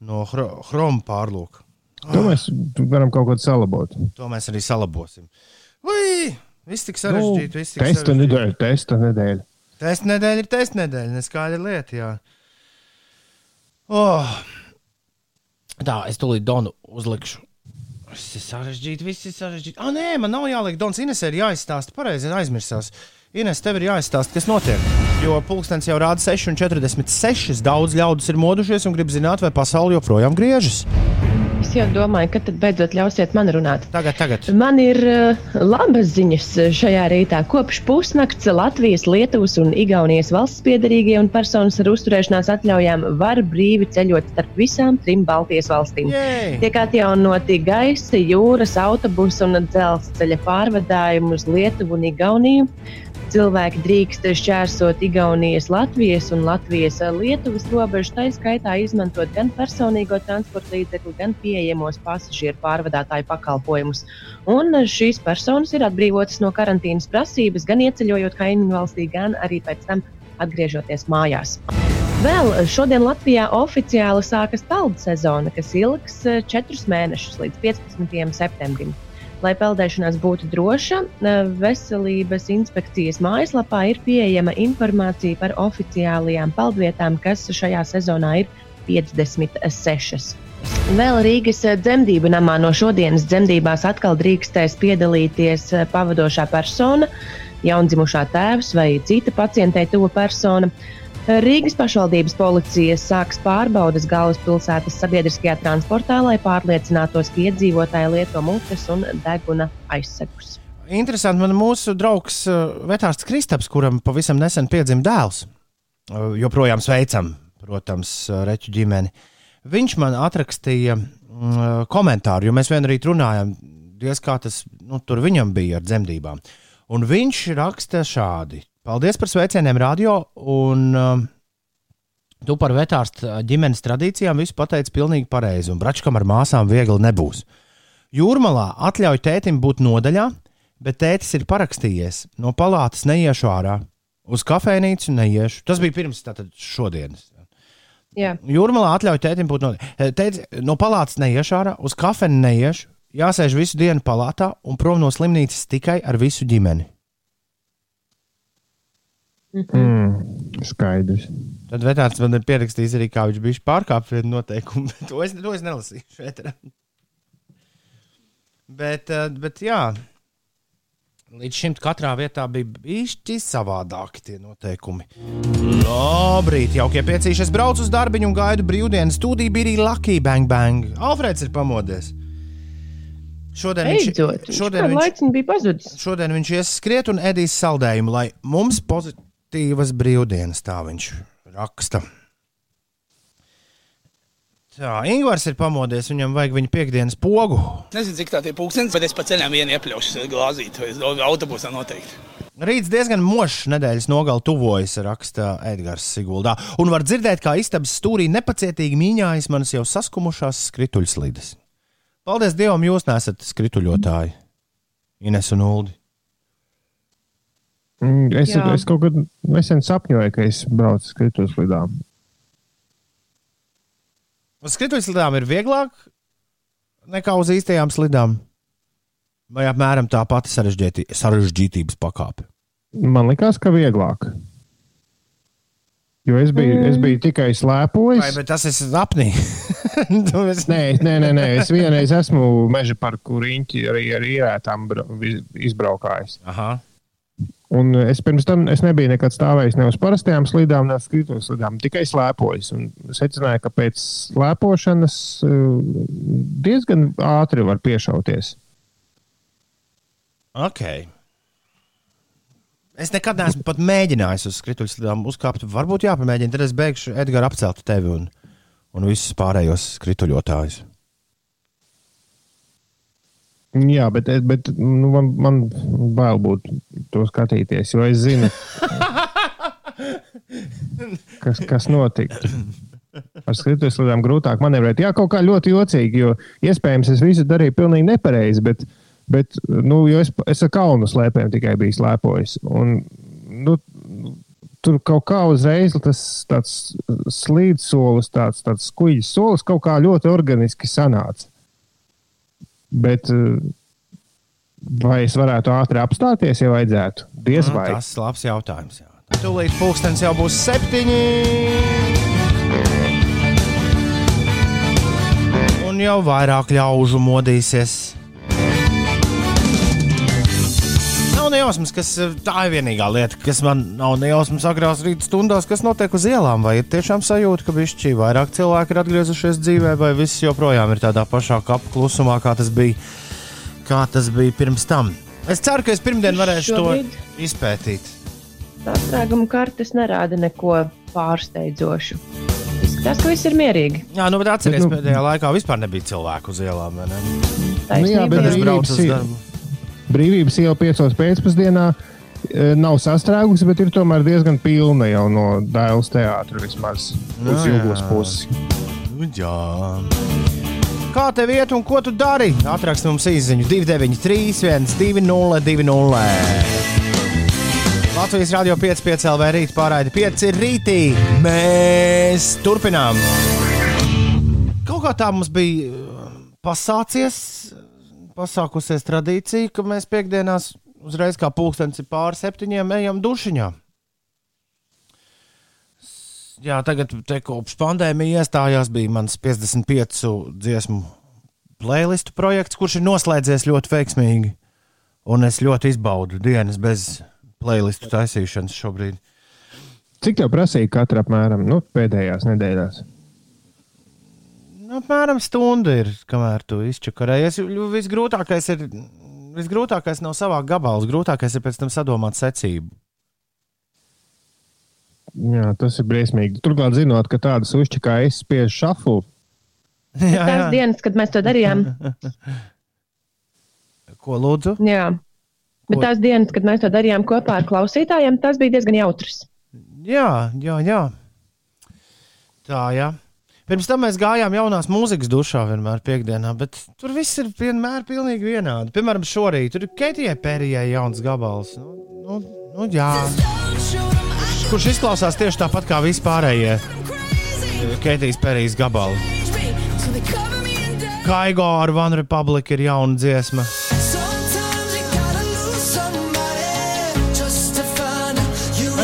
no hro, chroma pārlūka. To mēs varam kaut ko salabot. To mēs arī salabosim. Ui! Viss tik sarežģīti. viss tik Nu, testa sarežģīti. nedēļa, testa nedēļa. Testa nedēļa ir testa nedēļa, neskaidra lieta. Jā. Oh. Tā, es tūlīt Donu uzlikšu. Viss ir sarežģīti, viss ir sarežģīti. Ah, nē, man nav jāliek Dons. Ines ir jāizstāsta pareizi, aizmirsās. Ines, tev ir jāizstāsta, kas notiek. Jo pulkstenis jau rāda 6,46. Daudz ļaudis ir modušies un grib zināt, vai pasaule joprojām griežas. Es jau domāju, ka tad beidzot ļausiet man runāt. Tagad, tagad. Man ir uh, labas ziņas uh, šajā rītā. Kopš pusnakts Latvijas, Lietuvas un Igaunijas valsts piedarīgie un personas ar uzturēšanās atļaujām var brīvi ceļot starp visām trim Baltijas valstīm. Jej! Tiek atjaunoti gaisa, jūras, autobusu un dzelzceļa pārvadājumi uz Lietuvu un Igauniju. Cilvēki drīkst šķērsot Igaunijas, Latvijas un Latvijas Lietuvas robežu, tā skaitā izmantot gan personīgo transporta līdzekli, gan pieejamos pasažieru pārvadātāju pakalpojumus. Un šīs personas ir atbrīvotas no karantīnas prasības, gan ieceļojot kaimiņu valstī, gan arī pēc tam atgriežoties mājās. Vēl šodien Latvijā oficiāli sākas peldu sezona, kas ilgs eh, četrus mēnešus līdz 15. septembrim. Lai peldēšanās būtu droša, eh, Veselības inspekcijas mājaslapā ir pieejama informācija par oficiālajām peldvietām, kas šajā sezonā ir 56. Vēl Rīgas dzemdību namā no šodienas dzemdībās atkal drīkstēs piedalīties eh, pavadošā persona, jaundzimušā tēvs vai cita pacientei tuva persona. Rīgas pašvaldības policija sāks pārbaudas galvaspilsētas sabiedriskajā transportā, lai pārliecinātos, ka iedzīvotāji lieto mutes un deguna aizsegus. Interesanti, man mūsu draugs uh, Vetārs Kristaps, kuram pavisam nesen piedzima dēls, uh, joprojām sveicam, protams, uh, Reķu ģimeni. Viņš man atrakstīja mm, komentāru, jo mēs vienā rītā runājām, diez kā tas nu, tur viņam bija ar dzemdībām. Un viņš raksta šādi: Paldies par sveicieniem, radio, un uh, tu par vetārstu ģimenes tradīcijām visu pateici pilnīgi pareizi, un bračkam ar māsām viegli nebūs. Jūrmalā atļauj tētim būt nodaļā, bet tētis ir parakstījies. No palātas neiešu ārā, uz kafejnīcu neiešu. Tas bija pirms tātad šodienas. Jā, Jūrmalā atļauj tētim būt nodaļā. Tētis no palātas neiešu ārā, uz kafejnīcu neiešu. Jāsēž visu dienu palātā un prom no slimnīcas tikai ar visu ģimeni. Mm, skaidrs. Tad vetārs man ir pierakstījis arī, kā viņš bija pārkāpis vienu noteikumu. To es, to es nelasīju šeit. Bet, eh, bet jā, Līdz šim katrā vietā bija īsti savādāki tie noteikumi. Labrīt, jaukie piecīši. Es braucu uz darbu un gaidu brīvdienas. Studija bija arī Lucky Bang Bang. Alfreds ir pamodies. Šodien Beidzot, viņš, šodien viņš, viņš, viņš bija pazudis. šodien viņš ies skriet un ēdīs saldējumu, lai mums pozitīvas brīvdienas, tā viņš raksta. Tā, Ingūns ir pamodies, viņam vajag viņa piekdienas pogu. Nezinu, cik tā ir pūkstens, bet es pa ceļam vienu iepļaušu glāzīt, vai autobusā noteikti. Rīts diezgan mošs nedēļas nogali tuvojas, raksta Edgars Siguldā. Un var dzirdēt, kā istabas stūrī nepacietīgi mīņājas manas jau saskumušās skrituļslides. Paldies Dievam, jūs nesat skrituļotāji. Ines un Uldi. Mm, Es, Jā. es kaut kad nesen sapņoju, ka es braucu skritus lidām. Uz skrituļslidām ir vieglāk nekā uz īstajām slidām. Vai apmēram tā pati sarežģītības pakāpe. Man liekas, ka vieglāk. Jo es biju, es biju tikai Vai slēpojis. bet tas ir apnī? Tu esi- Nē, nē, nē, nē, es vienreiz esmu meža parku riņķi arī ar īrētām izbraukājis. Aha. Un es pirms tam es nebiju nekad stāvējis ne uz parastajām slidām, ne uz kritos slidām, tikai slēpojis. Un secināju, ka pēc slēpošanas eh, diezgan ātri var piešauties. Ok. Es nekad neesmu pat mēģinājis uz skrituļslidām uzkāpt. Varbūt jāpamēģina, tad es beigšu Edgars apcelt tevi un, un visus pārējos skrituļotājus. Jā, bet, bet nu, man, man bail būt to skatīties, jo es zinu, kas, kas notika. Ar skrituļus lidām grūtāk manevrēt. Jā, kaut kā ļoti jocīgi, jo iespējams es visu darīju pilnīgi nepareizi, bet, bet nu, es, es ar kalnu slēpēm tikai biju slēpojis. Un, nu, tur kaut kā uzreiz tas tāds slīdes solis, tāds, tāds skuģis solis kaut kā ļoti organiski sanāca. Bet eh, vai es varētu ātri apstāties, ja vajadzētu? Diez vai. Tas ir labs jautājums. Jā. Tūlīt pulkstenis jau būs septiņi. Un jau vairāk ļaužu modīsies. Nejausmas, kas tā ir vienīgā lieta, kas man nav nejausmas agrās rīta stundās, kas notiek uz ielām. Vai ir tiešām sajūta, ka bišķi vairāk cilvēki ir atgriezušies dzīvē, vai viss joprojām ir tādā pašā kapu klusumā, kā tas bija, kā tas bija pirms tam. Es ceru, ka es pirmdien varēšu Šobrīd? to izpētīt. Sastrēguma kartes nerāda neko pārsteidzošu. Ka viss ir mierīgi. Jā, nu, bet atcerieties, nu, pēdējā laikā vispār nebija cilvēku uz ielām. vai ne? Nu jā, bet es braucu uz darbu. Brīvības iela piecos pēcpusdienā eh, nav sastrēgusi, bet ir tomēr diezgan pilna jau no Dēls teātra vismaz Nu uz jā. jūgas pusi. Nu, jā. Kā tev iet un ko tu dari? Atrakst mums īsiņu 293, 202, 200. Latvijas Rādio 5,5 LV rīt pārraidi 5 rītī. Mēs turpinām. Kaut kā tā mums bija uh, pasācies, pasākusies tradīcija, ka mēs piekdienās uzreiz kā pulkstenis ir pāri septiņiem ejam dušiņā. Jā, tagad te kopš pandēmijas iestājās bija mans 55 dziesmu playlistu projekts, kurš ir noslēdzies ļoti veiksmīgi. Un es ļoti izbaudu dienas bez playlistu taisīšanas šobrīd. Cik tev prasīja katra apmēram nu, pēdējās nedēļās? Apmēram stunda ir, kamēr tu izčakarējies. Visgrūtākais ir, visgrūtākais nav savākt gabalus, grūtākais ir pēc tam sadomāt secību. Jā, tas ir briesmīgi. Turklāt, zinot, ka tādas uzķi kā es spiežu šafu, Jā, Tās dienas, kad mēs to darījām, Ko lūdzu? jā. Bet Ko- tās dienas, kad mēs to darījām kopā ar klausītājiem, tas bija diezgan jautrs. Jā, jā, jā. Tā, jā. Pirms tam mēs gājām jaunās mūzikas dušā vienmēr piekdienā, bet tur viss ir vienmēr pilnīgi vienādi. Piemēram, šorīt tur ir Keitijai Pērijai jauns gabals. Nu, nu, nu, jā. Kurš izklausās tieši tāpat kā vispārējie Keitijas Pērijas gabali. Kaigo ar One Republic ir jauna dziesma.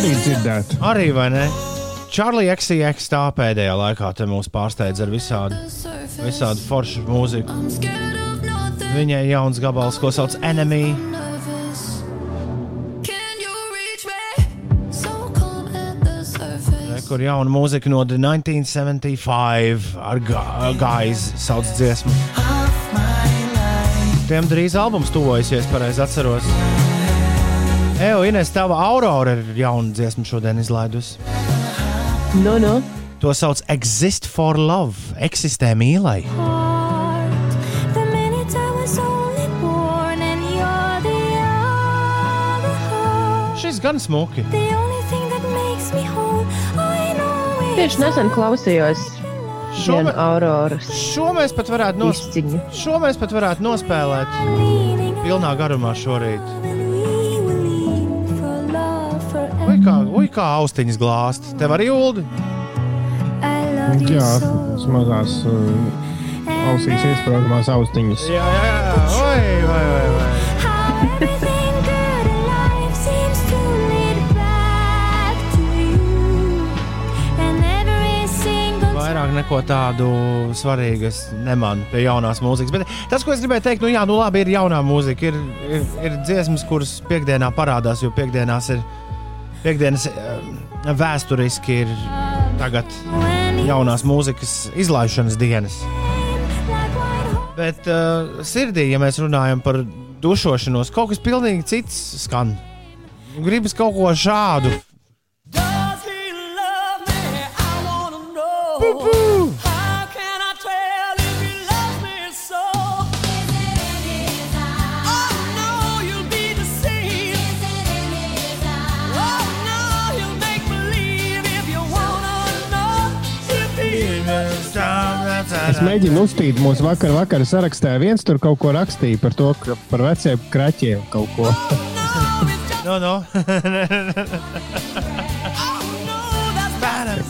arī dzirdētu. Arī vai ne? Čārlija XCX tā pēdējā laikā mūs pārsteidz ar visādi, visādi foršu mūziku. Viņai jauns gabals, ko sauc Enemy. Re, kur jauna mūzika no 1975 ar Gaiz sauc dziesmu. Tiem drīz albums tuvojusies, pareizi atceros. Eju, Ines, tava Aurora ir jauna dziesma šodien izlaidusi. Nu, nu. To sauc Exist for Love, eksistē mīlai. Only born. Šis gan smuki. The only thing that makes me whole, I know it's Tieši nesen klausījos Šo, me, auroras šo mēs pat varētu, nos, izciņu. šo mēs pat varētu nospēlēt pilnā garumā šorīt. Ui, kā, kā austiņas glāst. Tev arī jūldi. I love you Jā, so. tas mazās uh, ausīs iesprāgumās austiņas. Jā, jā, jā. Oi, vai, vai, vai. How everything good in life seems to lead back to you. And every single Vairāk neko tādu svarīgu es nemanu pie jaunās mūzikas. Bet tas, ko es gribēju teikt, nu, jā, nu labi, ir jaunā mūzika. Ir, ir, ir dziesmas, kuras piekdienā parādās, jo piekdienās ir piekdienas eh, vēsturiski ir tagad jaunās mūzikas izlaišanas dienas. Bet uh, sirdī, ja mēs runājam par dušošanos, kaut kas pilnīgi cits skan. Gribas kaut ko šādu. Es mēģinu uztīt mūsu vakar, vakar sarakstā. Viens tur kaut ko rakstīja par to, ka par veciem kraķiem kaut ko. No, no.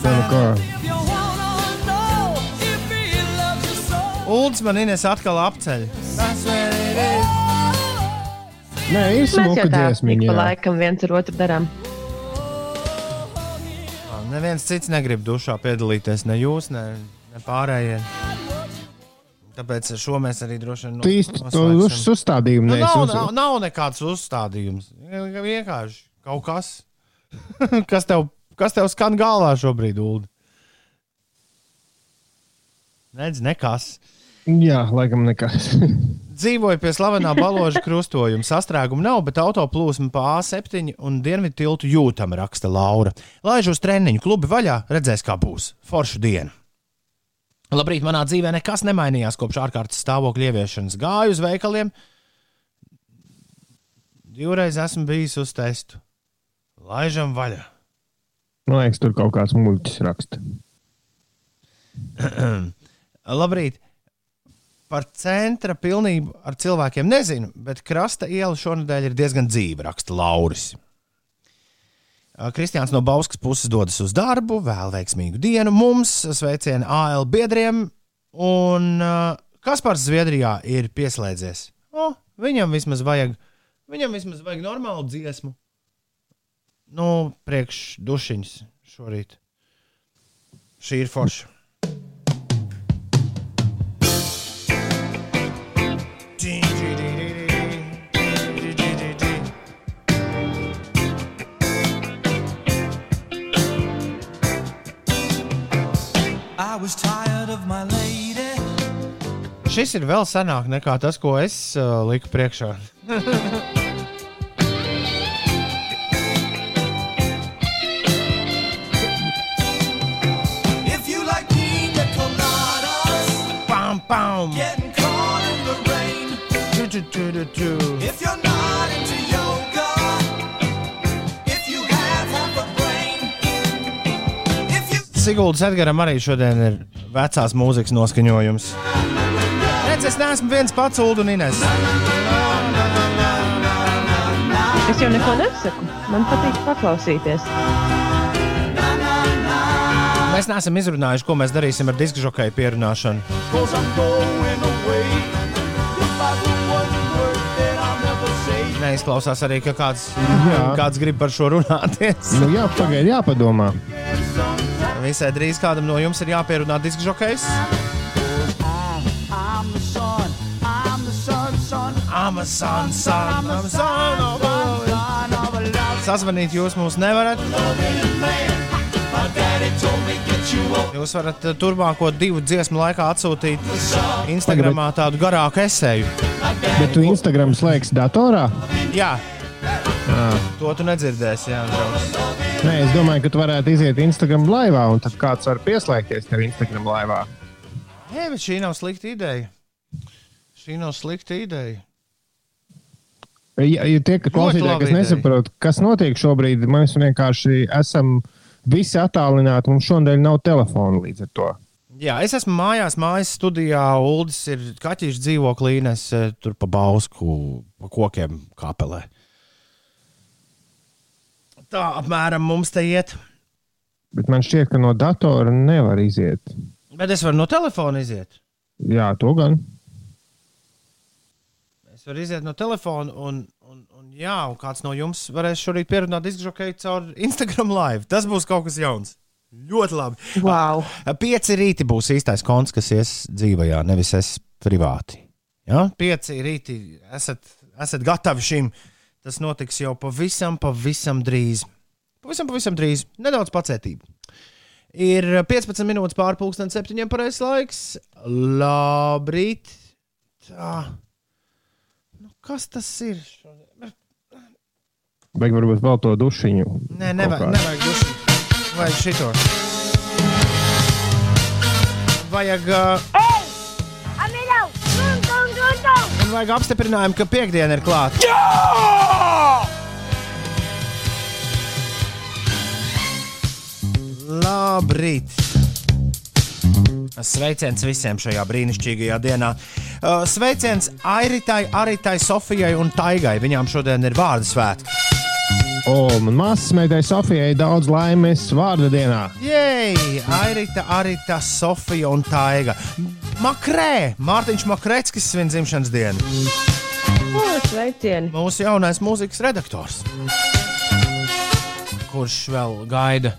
Tā nu. Ulds man Ines atkal apceļ. Nē, ir smuka dziesmiņa. pa laikam viens ar otru darām. Neviens cits negrib dušā piedalīties. Ne jūs, ne, ne pārējie. Tāpēc šo mēs arī droši vien Tu īsti to noslēgsim. uz uzstādījumu Nu, nav, nav, nav nekāds uzstādījums. Vienkārši kaut kas, kas tev, kas tev skan galvā šobrīd, Ulu. Nedz nekas. Jā, laikam nekas. Dzīvoju pie slavenā baloža krustojuma. Sastrēguma nav, bet autoplūsma pa A7 un dienvidu tiltu jūtama, raksta Laura. Laiž uz treniņu klubi vaļā, redzēs, kā būs. Foršu dienu. Labrīt, manā dzīvē nekas nemainījās kopš ārkārtas stāvokļa ieviešanas. Gāju uz veikaliem, divreiz esmu bijis uz testu. Laižam vaļā. Man liekas, tur kaut kāds muļķis raksta. Labrīt! Par centra pilnību ar cilvēkiem nezinu, bet krasta iela šonadēļ ir diezgan dzīva, raksta Lauris. Kristiāns no Bauskas puses dodas uz darbu, vēl veiksmīgu dienu mums, sveicienu AL biedriem, un uh, Kaspars Zviedrijā ir pieslēdzies. O, viņam vismaz vajag, viņam vismaz vajag normālu dziesmu. Nu, priekš dušiņas šorīt. Šī ir forša. Šis ir vēl senāk nekā tas, ko es uh, liku priekšā. Pam, pam! getting caught in the rain. Tu, tu, tu, tu, tu. If you're not Siguldas Edgars arī šodien ir vecās mūzikas noskaņojums. Redz, es neesmu viens pats, Ulu un Ines. Es jau neko nesaku. Man patīk paklausīties. Mēs neesam izrunājuši, ko mēs darīsim ar disku žokeju pierunāšanu. Neizklausās arī, ka kāds, Jā. kāds grib par šo runāties. Nu, jā, pagaidi, jāpadomā. Visai drīz kādam no jums ir jāpierunā disku žokejs. I'm the son, I'm the son, son, I'm a son, son, I'm a son of a- son of a love Sazvanīt jūs mūs nevarat. Jūs varat eh, turpmāko divu dziesmu laikā atsūtīt Instagramā tādu garāku esēju. Bet tu Instagram slēgsi datorā? Jā, to tu nedzirdēsi. Jā, draugs. Nē, es domāju, ka tu varētu iziet Instagram laivā, un tad kāds var pieslēgties tev Instagram laivā. Nē, bet šī nav slikta ideja. Šī nav slikta ideja. Ja, ja tie, klausītāji, kas nesaprot, kas notiek šobrīd, mēs vienkārši esam visi attālināti. Mums šodien nav telefona līdz ar to. Jā, es esmu mājās, mājas studijā. Uldis ir kaķis dzīvoklī, un es eh, tur pa bausku, pa kokiem kāpelē. Tā apmēram mums te iet. Bet man šķiet, ka no datora nevar iziet. Bet es varu no telefona iziet. Jā, to gan. Es varu iziet no telefona, un, un, un, jā, un kāds no jums varēs šorīt pierunāt diskžokeju caur Instagram live. Tas būs kaut kas jauns. Ļoti labi. Wow. Pieci rīti būs īstais konts, kas ies dzīvajā, nevis es privāti. Ja? Pieci rīti esat, esat gatavi šim. Tas notiks jau pavisam, pavisam drīz. Pavisam, pavisam drīz. Nedaudz pacietību. Ir 15 minūtes pārpusdienas septiņiem pareizais laiks. Labrīt. Tā. Nu, kas tas ir? Vajag varbūt vēl to dušiņu. Nē, nevajag, nevajag duši. Vajag šito. Vajag, uh, vajag apstiprinājumu, ka piekdiena ir klāta. Labrīt! Sveiciens visiem šajā brīnišķīgajā dienā. Uh, Sveiciens Airitai, Aritai, Sofijai un Taigai. Viņām šodien ir vārdu svētki. Man māsas meitai Sofijai daudz laimes vārda dienā. Jej! Airita, Arita, Sofija un Taiga. Makrē! Mārtiņš Makreckis svin dzimšanas dienu. O, sveicieni! Mūsu jaunais mūzikas redaktors. Kurš vēl gaida,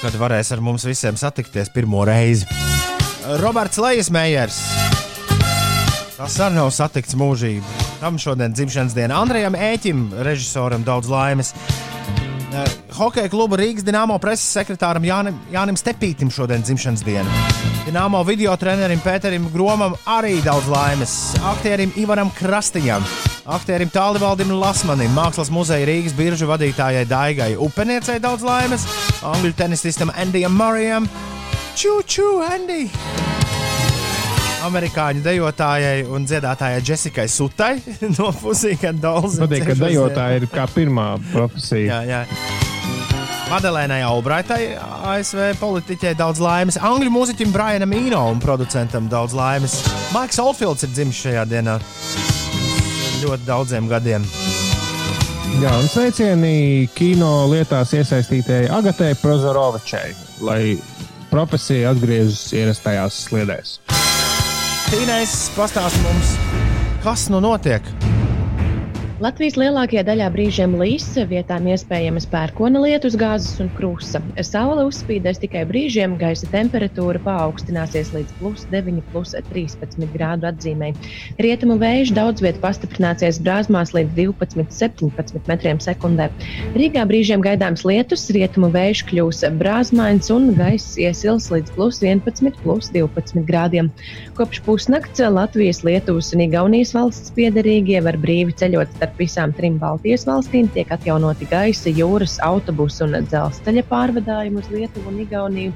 kad varēs ar mums visiem satikties pirmo reizi? Roberts Lejasmējers. Tas arī nav satikts mūžīgi. Tam šodien dzimšanas diena. Andrejam Ēķim, režisoram, daudz laimes. Eh, Hokeja kluba Rīgas Dienāmo preses sekretāram Jānim, Jānim Stepītam šodien dzimšanas diena. Dienāmo video trenerim Pēterim Gromam arī daudz laimes. Aktierim Ivaram Krastiņam, aktierim Tālivaldim Lasmanim, mākslas muzeja Rīgas biržu vadītājai Daigai Upeniecei daudz laimes, angļu tenisistam Andijam Marijam. Čū, Andy! Amerikāņu dejotājai un dziedātājai Jessikai Sutai no Pusīkas Dolls. Patīk, ka dejotāja ir kā pirmā profesija. Jā, jā. Madelēnai Albraitai, ASV politiķei, daudz laimes. Angļu mūziķim Brianam Ino un producentam daudz laimes. Maiks Oldfields ir dzimis šajā dienā. Ļoti daudziem gadiem. Jā, un sveicieni kino lietās iesaistītajai Agatē Prozorovičai, lai profesija atgriežas ierastajās sliedēs. Tīnais pastāsta mums, kas nu notiek. Latvijas lielākajā daļā brīžiem līs, vietām iespējamas pērkona lietus, gāzes un krusta. Saule uzspīdēs tikai brīžiem, gaisa temperatūra paaugstināsies līdz plus 9, plus 13 grādu atzīmē. Rietumu vējš daudz vietā pastiprināsies brāzmās līdz 12, 17 metriem sekundē. Rīgā brīžiem gaidāms lietus, rietumu vējš kļūs brāzmains un gaiss iesils līdz plus 11, plus 12 grādiem. Kopš pusnakts Latvijas, Lietuvas un Igaunijas valsts piedarīgie var brīvi ceļot starp visām trim Baltijas valstīm, tiek atjaunoti gaisa, jūras, autobusu un dzelzceļa pārvadājumi uz Lietuvu un Igauniju.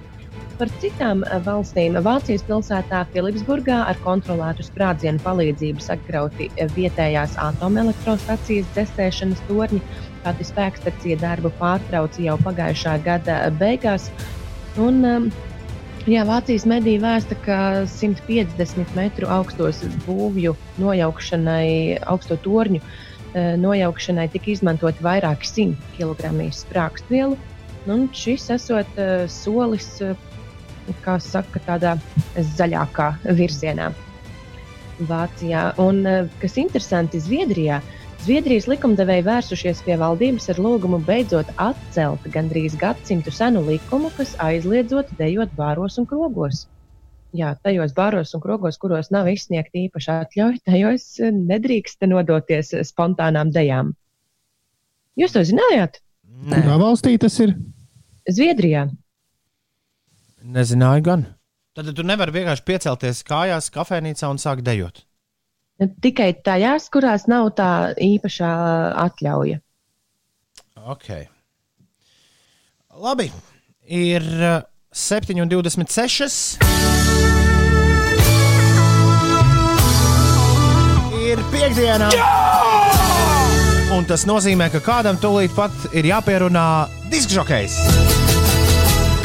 Par citām eh, valstīm Vācijas pilsētā Filipsburgā ar kontrolētu sprādzienu palīdzību sagrauti eh, vietējās atomelektrostacijas dzēsēšanas torņi. Pati spēkstacija darbu pārtrauca jau pagājušā gada beigās. Un, um, Jā, Vācijas mediji vēsta, ka 150 metru augstos būvju nojaukšanai, augsto torņu eh, nojaukšanai tika izmantoti vairāki simti kilogramu sprāgstvielu. Un šis esot eh, solis, eh, kā saka, tādā zaļākā virzienā Vācijā. Un, eh, kas interesanti, Zviedrijā. Zviedrijas likumdevēji vērsušies pie valdības ar lūgumu beidzot atcelt gandrīz gadsimtu senu likumu, kas aizliedzot dejot bāros un krogos. Jā, tajos bāros un krogos, kuros nav izsniegta īpaša atļauja, tajos eh, nedrīkst nodoties spontānām dejām. Jūs to zinājāt? Nē, Kā valstī tas ir? Zviedrijā. Nezināju gan. Tad tu nevari vienkārši piecelties kājās, kafejnīcā un sākt dejot. Tikai tajās, kurās nav tā īpašā atļauja. Ok. Labi. Ir uh, 7,26. Ir piekdiena. Un tas nozīmē, ka kādam tūlīt pat ir jāpierunā diskžokejs.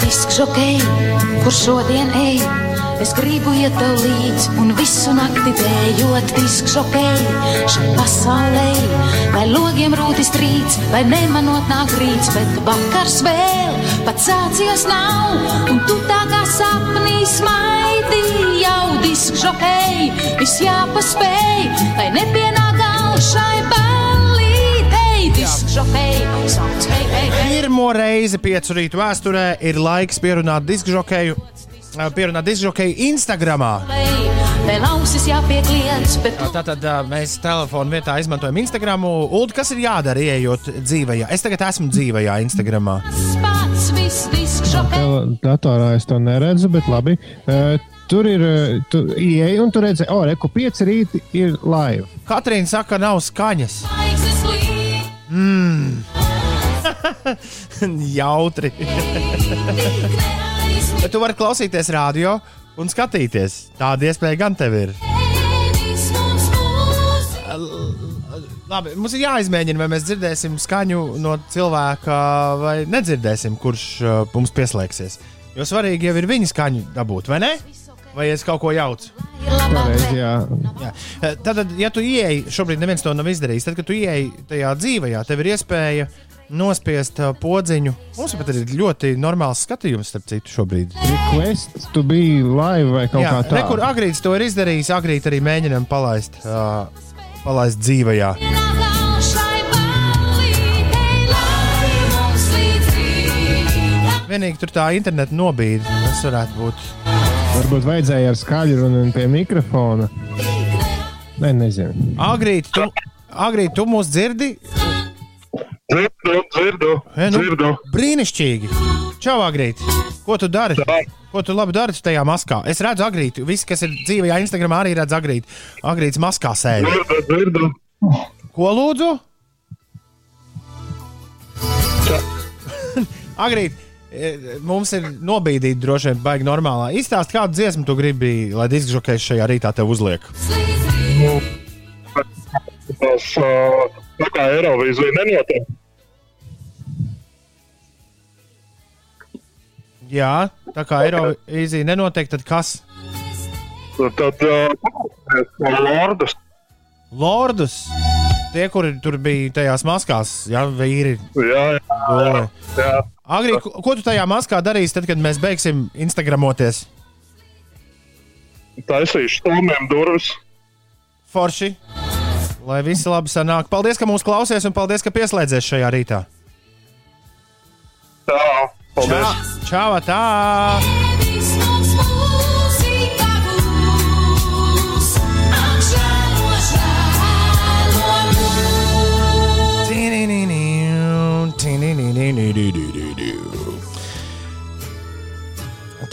Diskžokei, kur šodien ej, es gribu iet tev līdzi un visu nakti dējot diskžokei. Šai pasaulē, vai logiem rūtis trīc, vai nemanot nāk rīts, bet vakars vēl pat sācies nav, un tu tā kā sapnī smaidi jau diskžokei, viss jāpaspēj, lai nepienāk gals šai ballītei. Diskžokei, sauc hei, hei, hei. Pirmo reizi piecu rītu vēsturē ir laiks pierunāt diskžokeju. uh, Instagramā. Ausis jāpiekliedz, bet tu Tātad ā, mēs telefonu vietā izmantojam Instagram. Ulu, kas ir jādara, ieejot dzīvajā? Es tagad esmu dzīvajā Instagramā. Datorā es to neredzu, bet labi. Uh, tur ir tu ieeja un tur redzēji, oh, reku pieci rīti ir live. Katrīna saka, nav skaņas. Jautri. Bet tu vari klausīties radio un skatīties. Tāda iespēja gan tev ir. Labi, mums ir jāizmēģina, vai mēs dzirdēsim skaņu no cilvēka, vai nedzirdēsim, kurš uh, mums pieslēgsies. Jo svarīgi jau ir viņa skaņu dabūt, vai ne? Vai es kaut ko jaucu? Pareizi, jā. Jā. Tad, ja tu ieeji, šobrīd neviens to nav izdarījis, tad, kad tu ieeji tajā dzīvajā, tev ir iespēja nospiest uh, podziņu. Mums pat ir ļoti normāls skatījums, starp citu, šobrīd. Request, tu biji live vai kaut Jā, kā re, kur tāda. Agrīts to ir izdarījis, Agrīt arī mēģinām palaist, uh, palaist dzīvajā. Vienīgi tur tā interneta nobīde. Tas varētu būt. Varbūt vajadzēja ar skaļu runu un pie mikrofona. Nē, nezinu. Agrīt, tu, Agrīt, tu mūs dzirdi? Dzirdu, dzirdu, E, nu, dzirdu. brīnišķīgi. Čau, Agrīt. Ko tu dari? Ko tu labi dari tajā maskā? Es redzu, Agrīt. Visi, kas ir dzīvajā Instagramā, arī redz Agrīt. Agrīts maskā sēž. Dzirdu, dzirdu. Ko lūdzu? Agrīt, e, mums ir nobīdīta droši vien baigi normālā. Izstāst, kādu dziesmu tu gribi, lai diskžokais šajā rītā tev uzliek. Tas tā kā Eirovīzija nenotiek. Jā, tā kā Eirovīzija nenotiek, tad kas? Tad uh, Lordus. Lordus. Tie, kuri tur bija tajās maskās, jā, vīri. Jā, jā, Dole. jā. Agri, ko, ko tu tajā maskā darīsi, tad, kad mēs beigsim Instagramoties? Taisīšu stūmiem durvis. Forši. Lai visi labi sanāk. Paldies, ka mūs klausies un paldies, ka pieslēdzies šajā rītā. Tā, paldies. Čau, tā!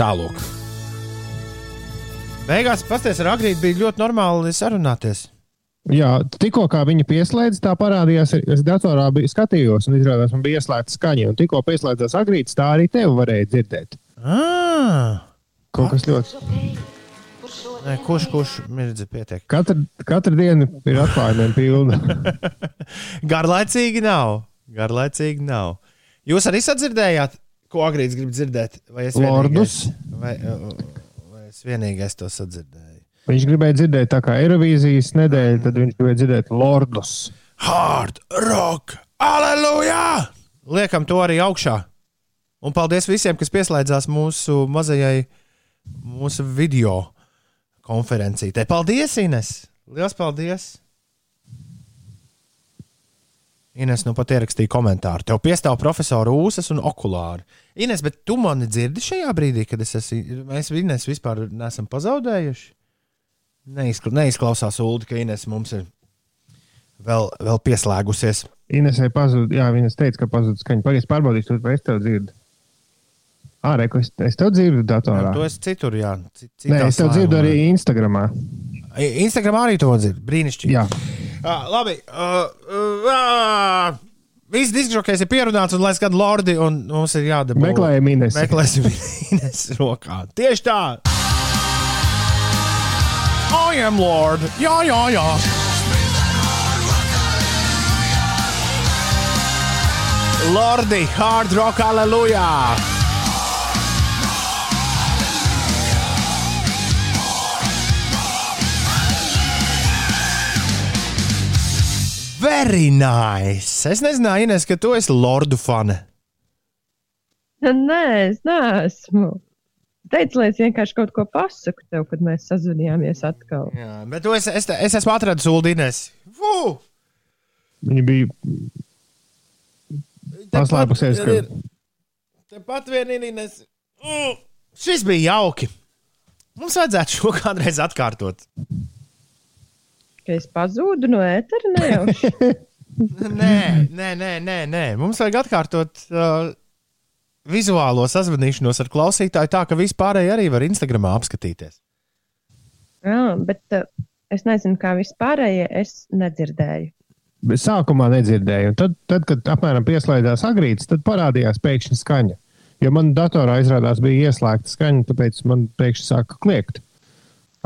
Tālāk. Beigās pasties ar Agrītu bija ļoti normāli sarunāties. Jā, tikko kā viņa pieslēdz, tā parādījās. Es datorā biju skatījos, un izrādās, man bija ieslēgta skaņa. Un tikko pieslēdzās agrīts, tā arī tevi varēja dzirdēt. Ah, Kaut kas ļoti. nē, kurš, kurš mirdzi pietiek? Katra, katra diena ir atklājumiem pilna. Garlaicīgi nav. Garlaicīgi nav. Jūs arī sadzirdējāt, ko Agrīts grib dzirdēt? Vai es Lordus. vienīgais- Vai, vai es vienīgais to sadzirdēju? Viņš gribēja dzirdēt, tā kā Eirovīzijas nedēļa, tad viņš gribēja dzirdēt Lordus. Hard rock! Aleluja! Liekam to arī augšā. Un paldies visiem, kas pieslēdzās mūsu mazajai mūsu video konferencītē. Paldies, Ines! Lielas paldies! Ines nu pat ierakstīja komentāru. Tev piestāv profesora ūsas un okulāri. Ines, bet tu mani dzirdi šajā brīdī, kad es esmu. Mēs Ines vispār neesam pazaudējuši. Neizkla, neizklausās Ulu, ka Ines mums ir vēl, vēl pieslēgusies. Inesai pazuda, jā, viņas teica, ka pazuda skaņa. Pagaidzi, pārbaudīšu, to, vai es tev dzirdu. Ārē, ko es, es tev dzirdu datorā. Tu esi citur, jā. ci- Nē, citā es tev dzirdu arī Instagramā. Instagramā arī to dzird. Brīnišķīgi. Jā, Uh, labi. Uh, uh, uh, Viss diskžokais ir pierunāts, un lai skata Lordi, un mums ir jādabū. meklējam Ines. Meklēsim Ines rokā. Tieši tā. I am Lord. Jā, jā, jā. Lordi, hard rock, aleluja! Very nice! Es nezināju, Ines, ka tu esi Lordu fane. Nē, es neesmu. Teicu, lai es vienkārši kaut ko pasaku tev, kad mēs sazvanījāmies atkal. Jā, bet tu esi, es, es esmu atradis Uldīnes. Viņa bija paslēpusies. Ka... Tepat vien ir Ines. Mm, šis bija jauki. Mums vajadzētu šo kādreiz atkārtot. Ka es pazūdu no ētera nejauši. Nē, nē, nē, nē, nē. Mums vajag atkārtot uh, vizuālo sazvanīšanos ar klausītāju, tā ka vispārēji arī var Instagramā apskatīties. Jā, bet uh, es nezinu, kā vispārējie es nedzirdēju. Bet sākumā nedzirdēju. Un Tad, tad, kad apmēram pieslēdzās agrītis, tad parādījās pēkšņi skaņa. Jo man datorā izrādās bija ieslēgta skaņa, tāpēc man pēkšņi sāka kliegt.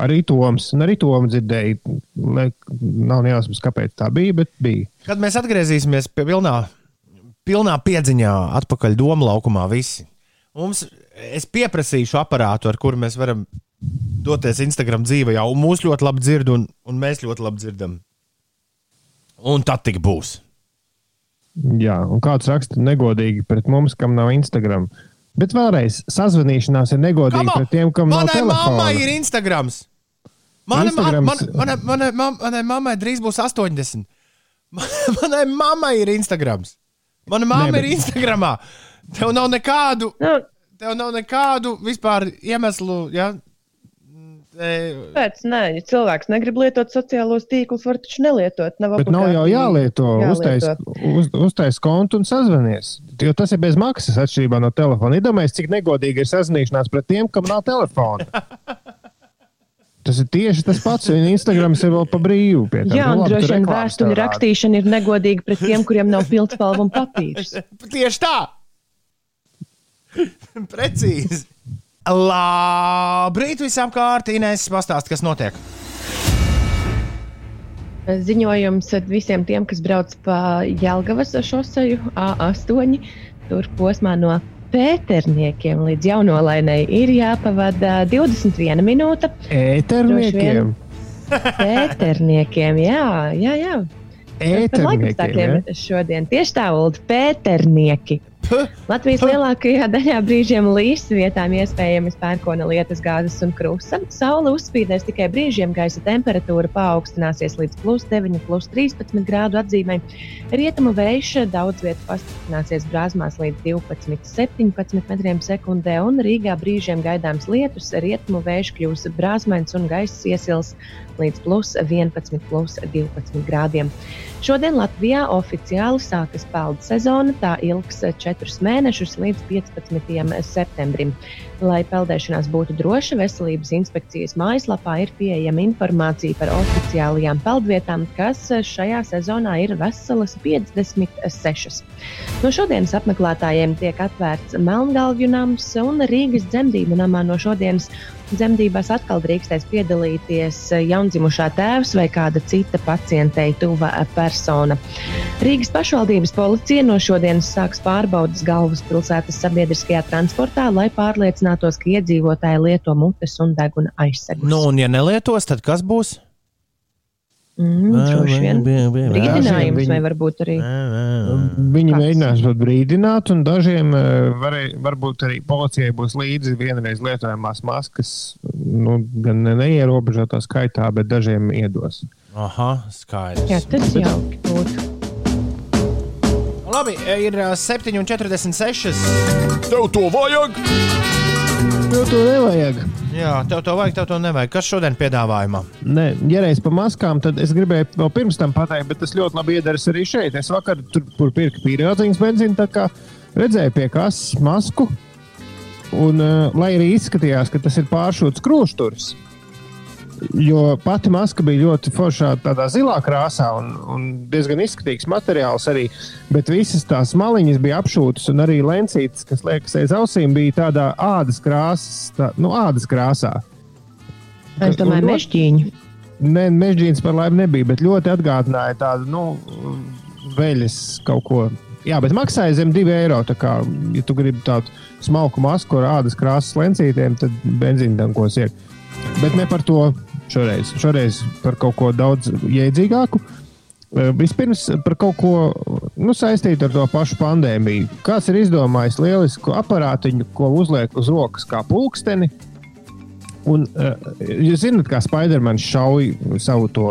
Arī Toms, un arī Toms dzirdēja. Nav nejausmas, kāpēc tā bija, bet bija. Kad mēs atgriezīsimies pie pilnā, pilnā piedziņā, atpakaļ domu laukumā, visi. Mums, es pieprasīšu aparātu, ar kuru mēs varam doties Instagram dzīvē, un mūs ļoti labi dzird, un, un mēs ļoti labi dzirdam. Un tad tik būs. Jā, un kāds raksta negodīgi pret mums, kam nav Instagram. Bet vēlreiz, sazvanīšanās ir on! pret tiem, kam nav Manai telefona. mammai ir Instagrams. Mana, Instagrams- man, man, manai, manai mammai drīz būs 80. Man- Manai mammai ir Instagrams. Mana Nē, ir Instagramā. Tev nav nekādu, Nu, tev nav nekādu vispār iemeslu. Ja? Pēc, nē, ja cilvēks negrib lietot sociālos tīklus, var taču nelietot. Nav Bet nav jau obligāti jālieto. Uztais, jālieto. uz, uztais kontu un sazvanies. Jo tas ir bez maksas atšķirībā no telefona. Iedomājieties, cik negodīgi ir sazvanīšanās pret tiem, kam nav telefona. Tas ir tieši tas pats. Viņa Instagrams ir vēl pa brīvu. pie tam. Jā, Nu, un droši vien vēstuļu rakstīšana ir negodīga pret tiem, kuriem nav pildspalva un papīrs. tieši tā! Precīzi! Labrīt visām kārtīnēs, pastāst, kas notiek. Ziņojums visiem tiem, kas brauc pa Jelgavas šoseju A8, tur posmā no Pēterniekiem līdz jaunolainai ir jāpavada 21 minūte. Ēterniekiem. Pēterniekiem, jā, jā. jā. Par laikapstākļiem Ēterniekiem. šodien tieši tā, Ulu, Pēternieki. Latvijas lielākajā daļā brīžiem līs, vietām iespējami pērkona lietas, gāzes un krusta. Saule uzspīdēs tikai brīžiem, gaisa temperatūra paaugstināsies līdz plus 9, plus 13 grādu atzīmē. Rietumu vējš daudz vietu pastiprināsies brāzmās līdz 12, 17 metriem sekundē, un Rīgā brīžiem gaidāms lietus. Rietumu vējš kļūs brāzmains un gaiss iesils līdz plus 11, plus 12 grādiem. Šodien Latvijā oficiāli sākas peldu sezona. Tā ilgs četrus mēnešus līdz 15. septembrim. Lai peldēšanās būtu droša, Veselības inspekcijas mājaslapā ir pieejama informācija par oficiālajām peldvietām, kas šajā sezonā ir veselas 56. No šodienas apmeklētājiem tiek atvērts Melngalvju nams un Rīgas dzemdību namā no šodienas Dzemdībās atkal drīkstēs piedalīties jaundzimušā tēvs vai kāda cita pacientei tuva persona. Rīgas pašvaldības policija no šodienas sāks pārbaudas galvaspilsētas sabiedriskajā transportā, lai pārliecinātos, ka iedzīvotāji lieto mutes un deguna aizsegus. Nu, un ja nelietos, tad kas būs? Mm, droši vien brīdinājums vai varbūt arī. Viņi Kāds? mēģinās to brīdināt, un dažiem eh, varēja, varbūt arī policijai būs līdzi vienreiz lietojamās maskas. Nu, gan ne neierobežotā skaitā, bet dažiem iedos. Aha, skaidrs. Jā, tas jauki būtu. Labi, ir ā, 7,46. Tev to vajag? Tev to nevajag. Jā, tev to vajag, tev to nevajag. Kas šodien piedāvājumā? Nē, ja reiz par maskām, tad es gribēju vēl pirms tam pateikt, bet tas ļoti labi iedarbojas arī šeit. Es vakar tur, tur pirku pīrādziņas benzīnu, tā kā redzēju pie kases masku. Un, uh, lai arī izskatījās, ka tas ir pāršūts krusturs, jo pati maska bija ļoti foršā, tādā zilā krāsā un, un diezgan izskatīgs materiāls arī. Bet visas tās maliņas bija apšūtas, un arī lencītes, kas liekas aiz ausīm, bija tādā ādas krāsas, tā, nu, ādas krāsā. Es domāju, ļoti- mežģīņi. Nē, mežģīns par laimi nebija, bet ļoti atgādināja tādu, nu, veļas kaut ko. Jā, bet maksāja zem 2 eiro. Kā, ja tu gribi tādu smalku masku ar ādas krāsas lencītēm, tad benzīna tankos iet. Bet ne par to šoreiz. Šoreiz par kaut ko daudz jēdzīgāku. Eh, Vispirms par kaut ko nu, saistītu ar to pašu pandēmiju. Kāds ir izdomājis lielisku aparātiņu, ko uzliek uz rokas kā pulksteni, Un, uh, jūs zināt, kā Spidermans šauj savu to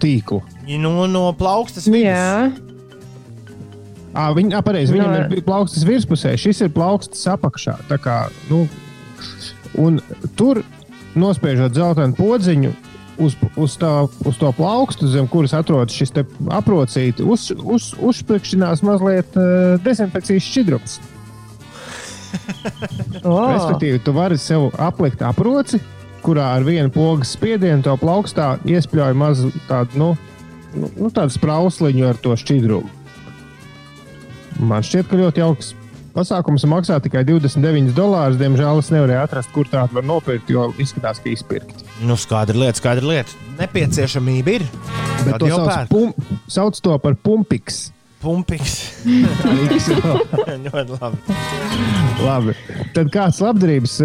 tīklu. No, no plaukstas. Jā, À, viņ, à, pareizi, viņam No. ir plaukstas virspusē, šis ir plaukstas apakšā. Tā Kā, nu, un tur nospiežot zeltainu podziņu. Uz, uz, tā, uz to plaukstu, zem kuras atrodas šis te aprocīti, uz, uz, uzspēkšķinās mazliet uh, dezinfekcijas šķidrums. oh, Respektīvi, tu vari sev aplikt aproci, kurā ar vienu pogas spiedienu to plaukstā iespļauj mazu tādu, nu, nu, nu, tādu sprausliņu ar to šķidrumu. Man šķiet, ka ļoti jauks pasākums maksā tikai 29 dolārus. Diemžēl es nevarēju atrast, kur tādu var nopirkt, jo izskatās, ka izpirkt. Nu, skaidra lieta, skaidra lieta. Nepieciešamība ir. Bet Tad to sauc, pum, sauc to par pumpiks. Pumpiks. Ļoti labi. Labi. Tad kāds labdarības,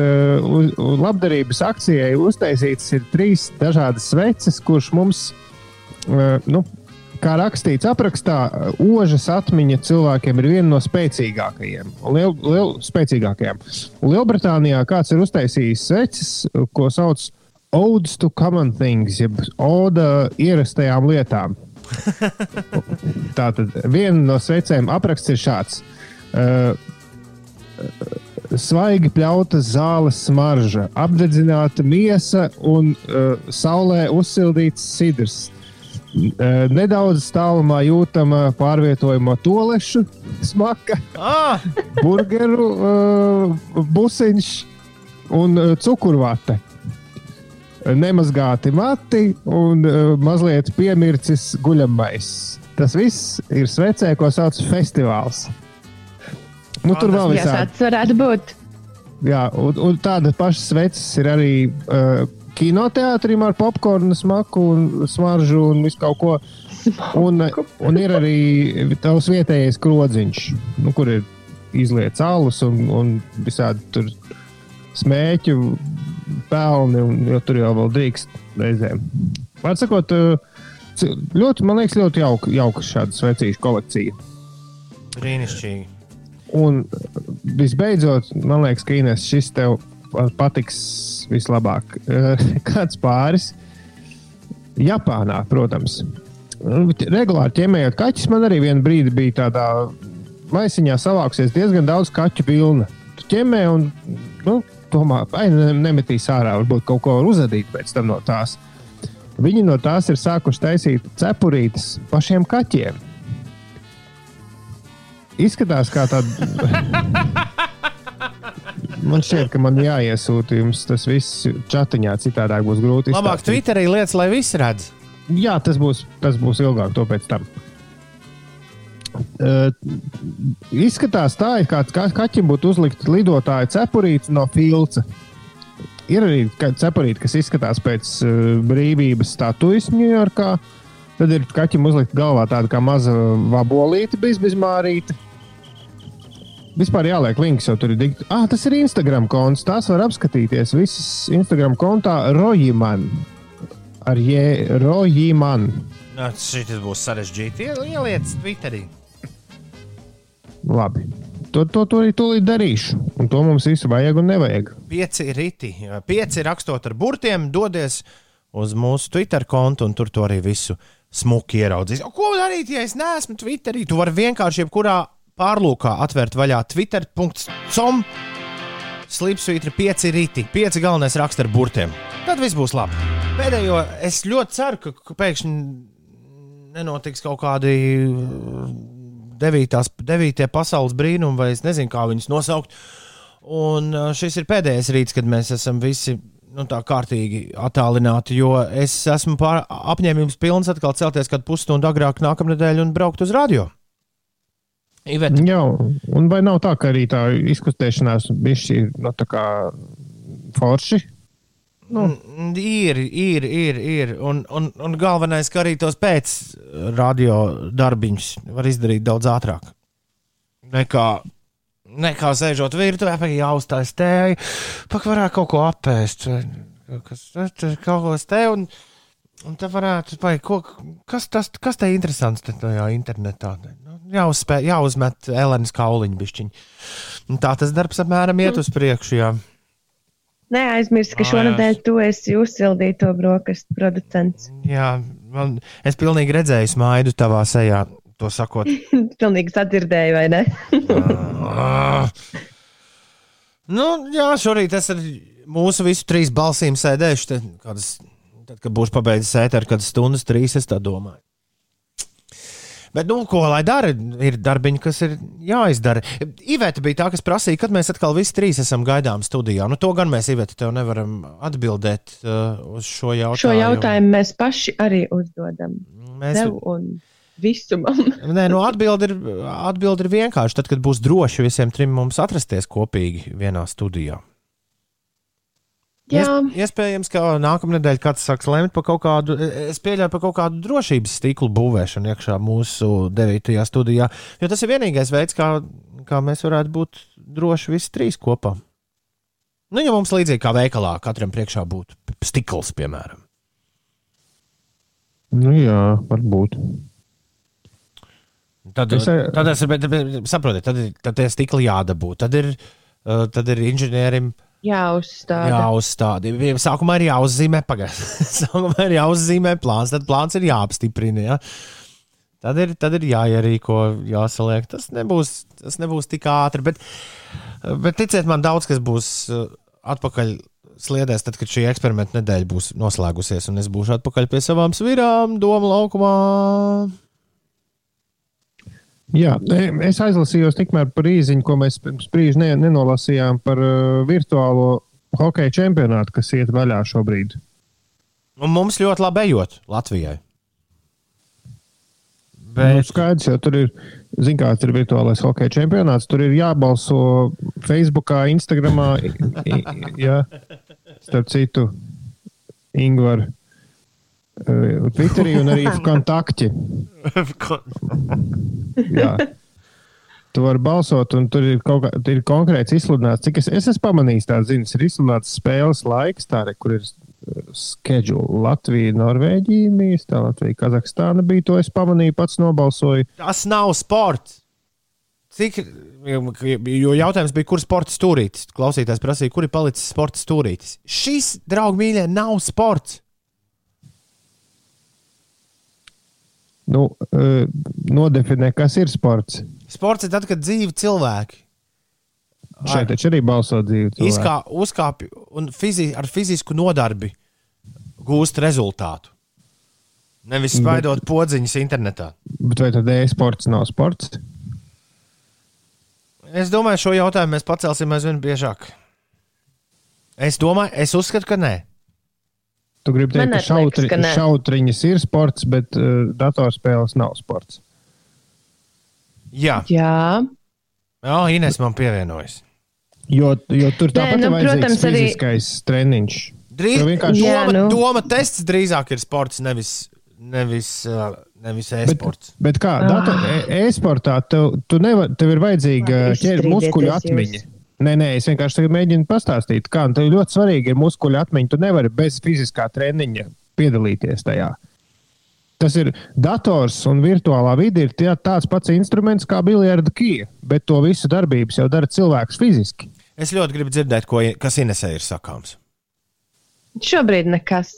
uz labdarības akcijai uztaisīts ir trīs dažādas sveces, kurš mums, uh, nu, kā rakstīts aprakstā, ožas atmiņa cilvēkiem ir viena no spēcīgākajiem. Liel, liel, spēcīgākajām. Un Lielbritānijā kāds ir uztaisījis sveces, ko sauc Odes to Common Things, jeb oda ierastajām lietām. Tātad viena no svecēm apraksts ir šāds. Uh, svaigi pļauta zāles smarža, apdedzināta miesa un uh, saulē uzsildīts sidrs. Uh, nedaudz tālumā jūtama pārvietojama tolešu smaka, Ah, burgeru uh, busiņš un cukurvate. Nemazgāti mati un uh, mazliet piemircis guļamais. Tas viss ir svecē, ko sauc par festivāls. Nu, tur vēl visādi tāds varētu būt. Jā, un, un tādas pašas sveces ir arī uh, kinoteātrim ar popkornu, smaku un smaržu un visu kaut ko. Un, un ir arī tavs vietējais krodziņš, nu, kur ir izlietas alus un, un visādi tur smēķu pelni, un jo tur jau vēl drīkst reizēm. Vārds sakot, uh, ci- ļoti, man liekas, ļoti jauka, jauka šāda svecīšu kolekcija. brīnišķīgi. Un visbeidzot, man liekas, ka Inês, šis tev patiks vislabāk. Kāds pāris? Japānā, protams. Nu, Regulāri ķemējot kaķus, man arī vienā brīdī bija tādā maisiņā savāksies diezgan daudz kaķu vilna. Tu ķemē un nu, domā, ne- nemetīs ārā, varbūt kaut ko uzadīt pēc tam no tās. Viņi no tās ir sākuši taisīt cepurītes pašiem kaķiem. Izskatās kā tāda. Man šķiet, ka man jāiesūta jums tas viss čatiņā, citādi būs grūti. Labāk izstāstīt. Twitterī lietas, lai visi redz. Jā, tas būs, tas būs ilgāk, to pēc tam. Uh, izskatās tā, it kā ka kaķim būtu uzlikta lidotāja cepurīte no filca. Ir arī cepurīte, kas izskatās pēc uh, brīvības statujas Ņujorkā. Tad ir kaķim uzlikta galvā tāda kā maza vabolīte, bezmārīte. Vispār jāliek links, jo tur ir dikti. Ah, tas ir Instagram konts. Tās var apskatīties visas Instagram kontā Rojiman. Ar J. Rojiman. Šis būs sarežģīti. Ie- Ieliec Twitterī. Labi. To, to, to arī tūlīt darīšu. Un to mums visu vajag un nevajag. Pieci riti. Pieci rakstot ar burtiem, dodies uz mūsu Twitter kontu un tur to arī visu smuki ieraudzīs. Ko darīt, ja es neesmu Twitterī? Tu vari vienkārši jebkurā pārlūkā atvērt vaļā twitter.com. Slipsvītra pieci rīti, pieci galvenais raksta ar burtiem. Tad viss būs labi. Pēdējo es ļoti ceru, ka pēkšņi nenotiks kaut kādi uh, devītās, devītie pasaules brīnumi, vai es nezinu, kā viņus nosaukt. Un uh, šis ir pēdējais rīts, kad mēs esam visi nu, tā kārtīgi attālināti, jo es esmu apņēmības pilns atkal celties kādu pusstundu agrāk nākamnedēļ un braukt uz radio. Iveta, Jā, un vai nav tā, ka arī tā izkustēšanās bišķi ir nu, tā kā forši? Nu. Mm, Ir, ir, ir. ir. Un, un, un galvenais, ka arī tos pēc radio darbiņus var izdarīt daudz ātrāk. Nekā, nekā sēžot virtuvē, pēc jāuzstājas tēju, pak varētu kaut ko apēst. Kas, kaut ko te un, un te varētu, vai, ko, kas, tas, kas te interesants te tajā internetā? Nu, Jāuzspē, jāuzmet Elenas kauliņu bišķiņu. Un Tā tas darbs apmēram iet uz priekšu, jā. Neaizmirst, ka šonadēļ tu esi uzsildīto brokastu producents. Jā, man, es pilnīgi redzēju smaidu tavā sejā, to sakot. Pilnīgi sadzirdēju, vai ne? Nu, jā, šorīt es ar mūsu visu trīs balsīm sēdēšu. Te, kādas, tad, kad būšu pabeidzis ēteru, kad stundas trīs, es tā domāju. Bet, nu, ko lai dara? Ir darbiņi, kas ir jāizdara. Iveta bija tā, kas prasīja, kad mēs atkal visi trīs esam gaidām studijā. Nu, to gan mēs, Iveta, tev nevaram atbildēt uh, uz šo jautājumu. Šo jautājumu mēs paši arī uzdodam. Mēs- Tev un visumam. Nē, nu, atbildi ir, atbild ir vienkārši. Tad, kad būs droši visiem trim mums atrasties kopīgi vienā studijā. Jā, Ies, iespējams, ka nākamā nedēļa kāds sāks lemt par kaut kādu, es pieļauju par kaut kādu drošības stiklu būvēšanu iekšā mūsu 9. studijā. Jo tas ir vienīgais veids, kā, kā mēs varētu būt droši visi trīs kopā. Nu, ja mums līdzīgi kā veikalā, katram priekšā būtu stikls, piemēram. Nu, jā, varbūt. Tad, Es, eh, tad, es, bet, bet, saprotiet, tad, ir- tad tie stikli jādabū. Tad ir, uh, tad ir inženierim jāuzstāda. jāuzstāda. Sākumā ir jāuzzīmē, pagaidi. Sākumā ir jāuzzīmē plāns, tad plāns ir jāapstiprina. Ja? Tad ir, tad ir jāierīko, jāsaliek. Tas nebūs, tas nebūs tik ātri. Bet, bet ticiet man, daudz kas būs uh, atpakaļ sliedēs, tad, kad šī eksperimenta nedēļa būs noslēgusies, un es būšu atpakaļ pie savām svirām, doma laukumā. Jā, es aizlasījos tikmēr par īziņu, ko mēs pirms brīža ne, nenolasījām par uh, virtuālo hokeja čempionātu, kas iet vaļā šobrīd. Un mums ļoti labi ejot Latvijai. Bet... Nu, Bet, skaidrs, jo tur ir, zin, kāds ir virtuālais hokeja čempionāts. Tur ir jābalso Facebook, Instagram, jā, starp citu, Ingūru. Twitterī un arī kontakti. Jā. Tu vari balsot, un tur ir kaut kā ir konkrēts izsludināts. Cik es, es esmu pamanījis, tā ziņas, ir izsludināts spēles laiks, tā re, kur ir schedule. Latvija, Norvēģija, Mīsta, Latvija, Kazahstāna bija. To es pamanīju, pats nobalsoju. tas nav sports. Cik, jo jautājums bija, kur sports stūrītis? Klausītājs prasīja, kur ir palicis sports stūrītis. Šis, draugi, mīļie, nav sports. Nu, eh, nodefinē, kas ir sports. Sports ir tad, kad dzīvi cilvēki Šeit taču arī balso cilvēki. izkā, uzkāpj un fizi, ar fizisku nodarbi gūst rezultātu. Nevis spaidot podziņas internetā. Bet vai tad e-sports nav sports? Es domāju, šo jautājumu mēs pacelsim aizvien biežāk. Es domāju, es uzskatu, ka nē. Tu gribi teikt, ka, arī šautri, ka nē. šautriņas ir sports, bet uh, datorspēles nav sports. Jā, Jā. Jā Ines man pievienojas. Jo, jo tur tāpat nu, ir protams, arī- fiziskais treniņš. Drīz, vienkārši- Jā, doma, nu. doma tests drīzāk ir sports, nevis, nevis, uh, nevis Bet, e-sports. bet kā Ah. e- e-sportā tev, tu nevar, tev ir vajadzīga ķer, muskuļu jūs. Nē, nē, es vienkārši mēģinu pastāstīt, kā un tev ļoti svarīgi ir muskuļu atmiņa. Tu nevari bez fiziskā treniņa piedalīties tajā. Tas ir dators un virtuālā vide ir tie, tāds pats instruments kā biljarda kija, bet to visu darbības jau dara cilvēks fiziski. Es ļoti gribu dzirdēt, ko, kas Inesē ir sakāms. Šobrīd nekas.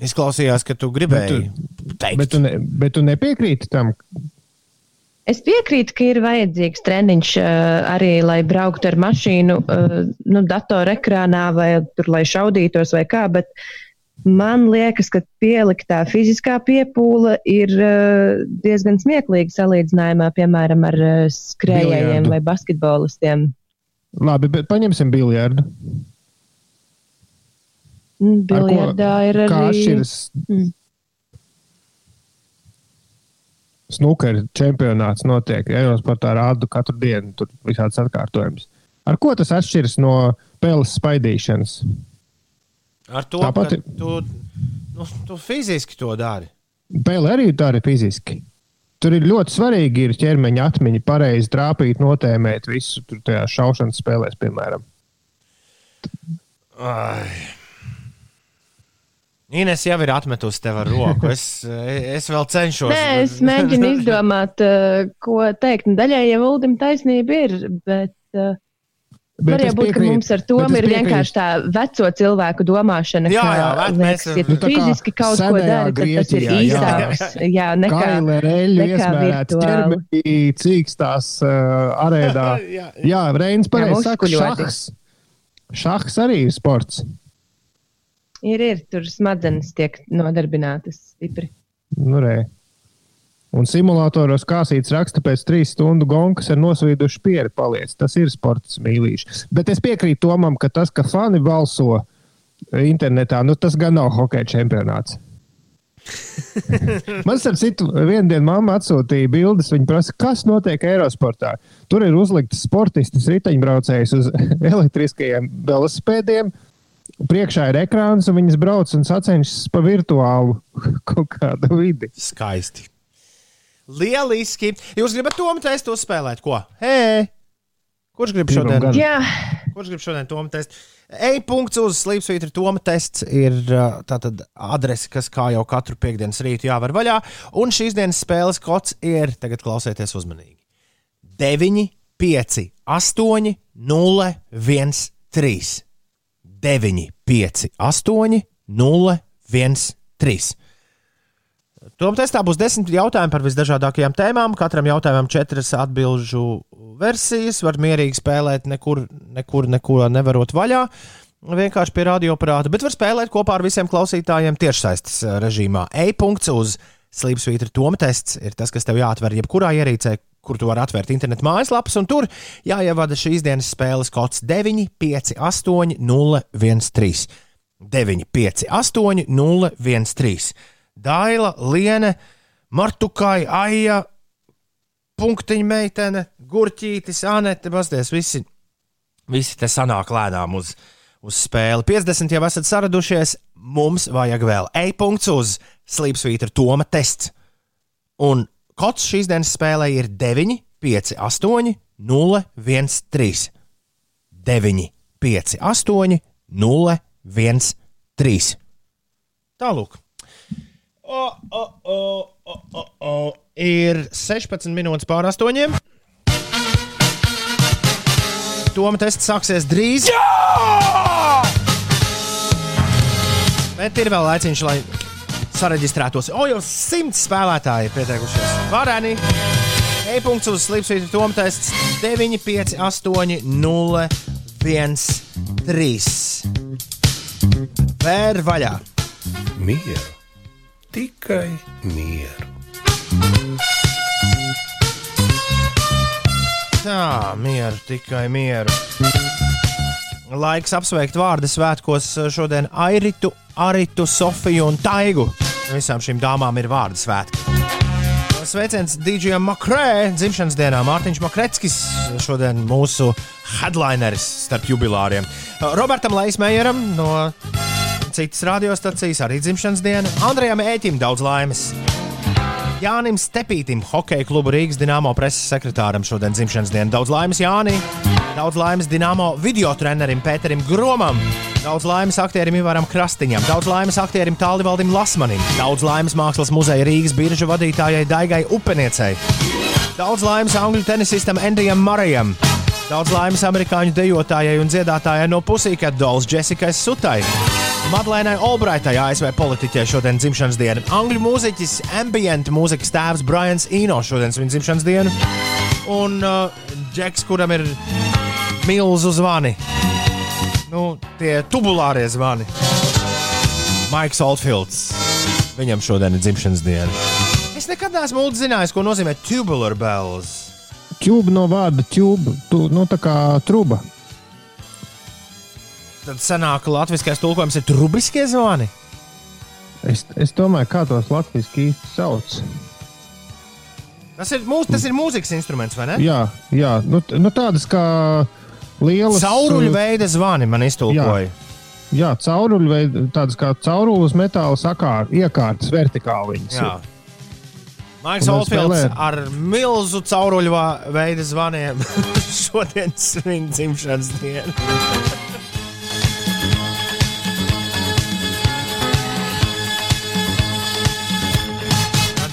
Izklausījās, ka tu gribēji teikt, Bet tu, ne, bet tu nepiekrīti tam, Es piekrītu, ka ir vajadzīgs treniņš uh, arī, lai brauktu ar mašīnu, uh, nu, datorekrānā vai tur, lai šaudītos vai kā. Bet man liekas, ka pieliktā fiziskā piepūle ir uh, diezgan smieklīga salīdzinājumā, piemēram, ar Biljardu. vai basketbolistiem. Labi, bet paņemsim biljardu. Mm, Ar ko- Biljardā ir Kā arī. atšķiras Mm. Snukera čempionāts notiek? Eirosportā rādu katru dienu, tur visādas atkārtojumus. Ar ko tas atšķiras no peles spaidīšanas? Ar to, Tāpat ka tu, nu, tu fiziski to dari. Pēle arī tā ir fiziski. Tur ir ļoti svarīgi ir ķermeņa atmiņa, pareizi trāpīt, notēmēt visu tur tajā šaušanas spēlēs, piemēram. Ai. Ines jau ir atmetusi tev ar roku. Es, es vēl cenšos. Nē, es mēģinu izdomāt, uh, ko teikt. Nu, Daļai jau Uldim taisnība ir, bet uh, Bet var jau būt, ka mums ar to ir vienkārši tā veco cilvēku domāšana, Jā, ka, jā, vec- mēs- liekas, ja Nu, tu kā fiziski kaut ko dari, tad tas ir Grieķijā, jā. īsāks. Jā, nekā, nekā iesmērēts ķermenī, cīkstās uh, arēdā. Jā, Jā, Reinis pareizi saka, šahs. Šahs arī ir sports. Ir, ir, tur smadzenes tiek nodarbinātas stipri. Nu, re. Un simulatoros kāsīts raksta pēc trīs stundu gonkas ar nosvīdušu pieri paliec. Tas ir sports mīlīšs. Bet es piekrītu Tomam, ka tas, ka fani balso internetā, nu tas gan nav hokeja čempionāts. Man starp citu, vienā dienā mamma atsūtīja bildes. Viņa prasa, kas notiek Eirosportā. Tur ir uzliktas sportistas riteņbraucējas uz elektriskajiem velosipēdiem. Priekšā ir ekrāns, un viņas brauc un sacenšas pa virtuālu kaut kādu vidi. Skaisti. Lieliski. Jūs gribat to testu uzspēlēt? Ko? Hei! Kurš grib šodien? Jā, Kurš grib šodien to testu? E-punkts uz Slipsvītra Toma tests ir tātad adrese, kas kā jau katru piekdienas rītu jāvar vaļā. Un šīs dienas spēles kods ir, tagad klausieties uzmanīgi, 9, 5, 8, 0, 1, 3. 9, 5, 8, 0, 1, 3. Tom testā būs desmit jautājumi par visdažādākajām tēmām. Katram jautājumam četras atbildžu versijas. Var mierīgi spēlēt, nekur, nekur, nekur nevarot vaļā. Vienkārši pie radioaparāta, bet var spēlēt kopā ar visiem klausītājiem tiešsaistes režīmā. E-punkts uz Slipsvītra Toma tests ir tas, kas tev jāatver jebkurā ierīcē, kur tu vari atvērt internetu mājaslapas, un tur jāievada šīs dienas spēles kods 9, 5, 8, 0, 1, 3. 9, 5, 8, 0, 1, 3. Daila, Liene, Martukai, Aija, Punktiņa meitene, Gurķītis, Anete, Basties, visi, visi te sanāk lēnām uz, uz spēli. 50 jau esat saradušies, mums vajag vēl e-punkts uz Slipsvītra Toma tests. Un kods šīs dienas spēlē ir 9, 5, 8, 0, 1, 3. 9, 5, 8, 0, 1, 3. Tālāk. Ir 16 minūtes pār 8. Toma tests sāksies drīz. Jā! Bet ir vēl laiciņš, lai sareģistrētos. O, jau simts spēlētāji ir pieteikušies. Varēni. E-punkts uz Slipsvītra Toma tests 9, 5, 8, 0, 1, 3. Vēr vaļā! Mieru, tikai mieru. Tā, mieru, tikai mieru. Laiks apsveikt vārdu svētkos šodien Airitu, Aritu, Sofiju un Taigu. Visām šīm dāmām ir vārdu svētki. Sveiciens DJam Makrē, dzimšanas dienā Mārtiņš Makretskis, šodien mūsu headlineris starp jubilāriem. Robertam Leismējeram no citas radiostacijas arī dzimšanas diena, Andrejam Ēķim daudz laimes. Jānim Stepītam, hokeja kluba Rīgas Dienāmo preses sekretāram šodien dzimšanas diena. Daudz laimes Jānim, daudz laimes Dienāmo video trenerim Pēterim Gromam, daudz laimes aktierim Ivaram Krastiņam, daudz laimes aktierim Tālivaldim Lasmanim, daudz laimes mākslas muzeja Rīgas birža vadītājai Daigai Upeniecei, daudz laimes angļu tenisistam Endijam Marijam, daudz laimes amerikāņu dejotājai un dziedātājai no Pusīkat Dolls Jessikai Sutai. Madlēnai Albraitai, ASV politiķai, šodien dzimšanas diena. Angļu mūziķis, ambient mūzikas tēvs Brians Eno, šodien viņa dzimšanas diena. Un uh, Džeks, kuram ir milzu zvani. Nu, tie tubulārie zvani. Maiks Oldfields. Viņam šodien ir dzimšanas diena. Es nekad neesmu uzzinājis, ko nozīmē tubular bells. Ķūba no vārda ķūba, tu, nu tā kā truba. Tad senāk latviskais tulkojums ir trubiskie zvani. Es, es domāju, kā tos latviešu īsti sauc. Tas ir, mūs, tas ir mūzikas instruments, vai ne? Jā, jā nu, nu tādas kā lielas. Cauruļu veida zvani man iztulkoja. Jā, cauruļu veida, tādas kā caurules metāla sakār, iekārtas vertikāli. viņas Jā. Maiks Oldfields spēlē- ar milzu cauruļu veida zvaniem šodien svin dzimšanas dienu.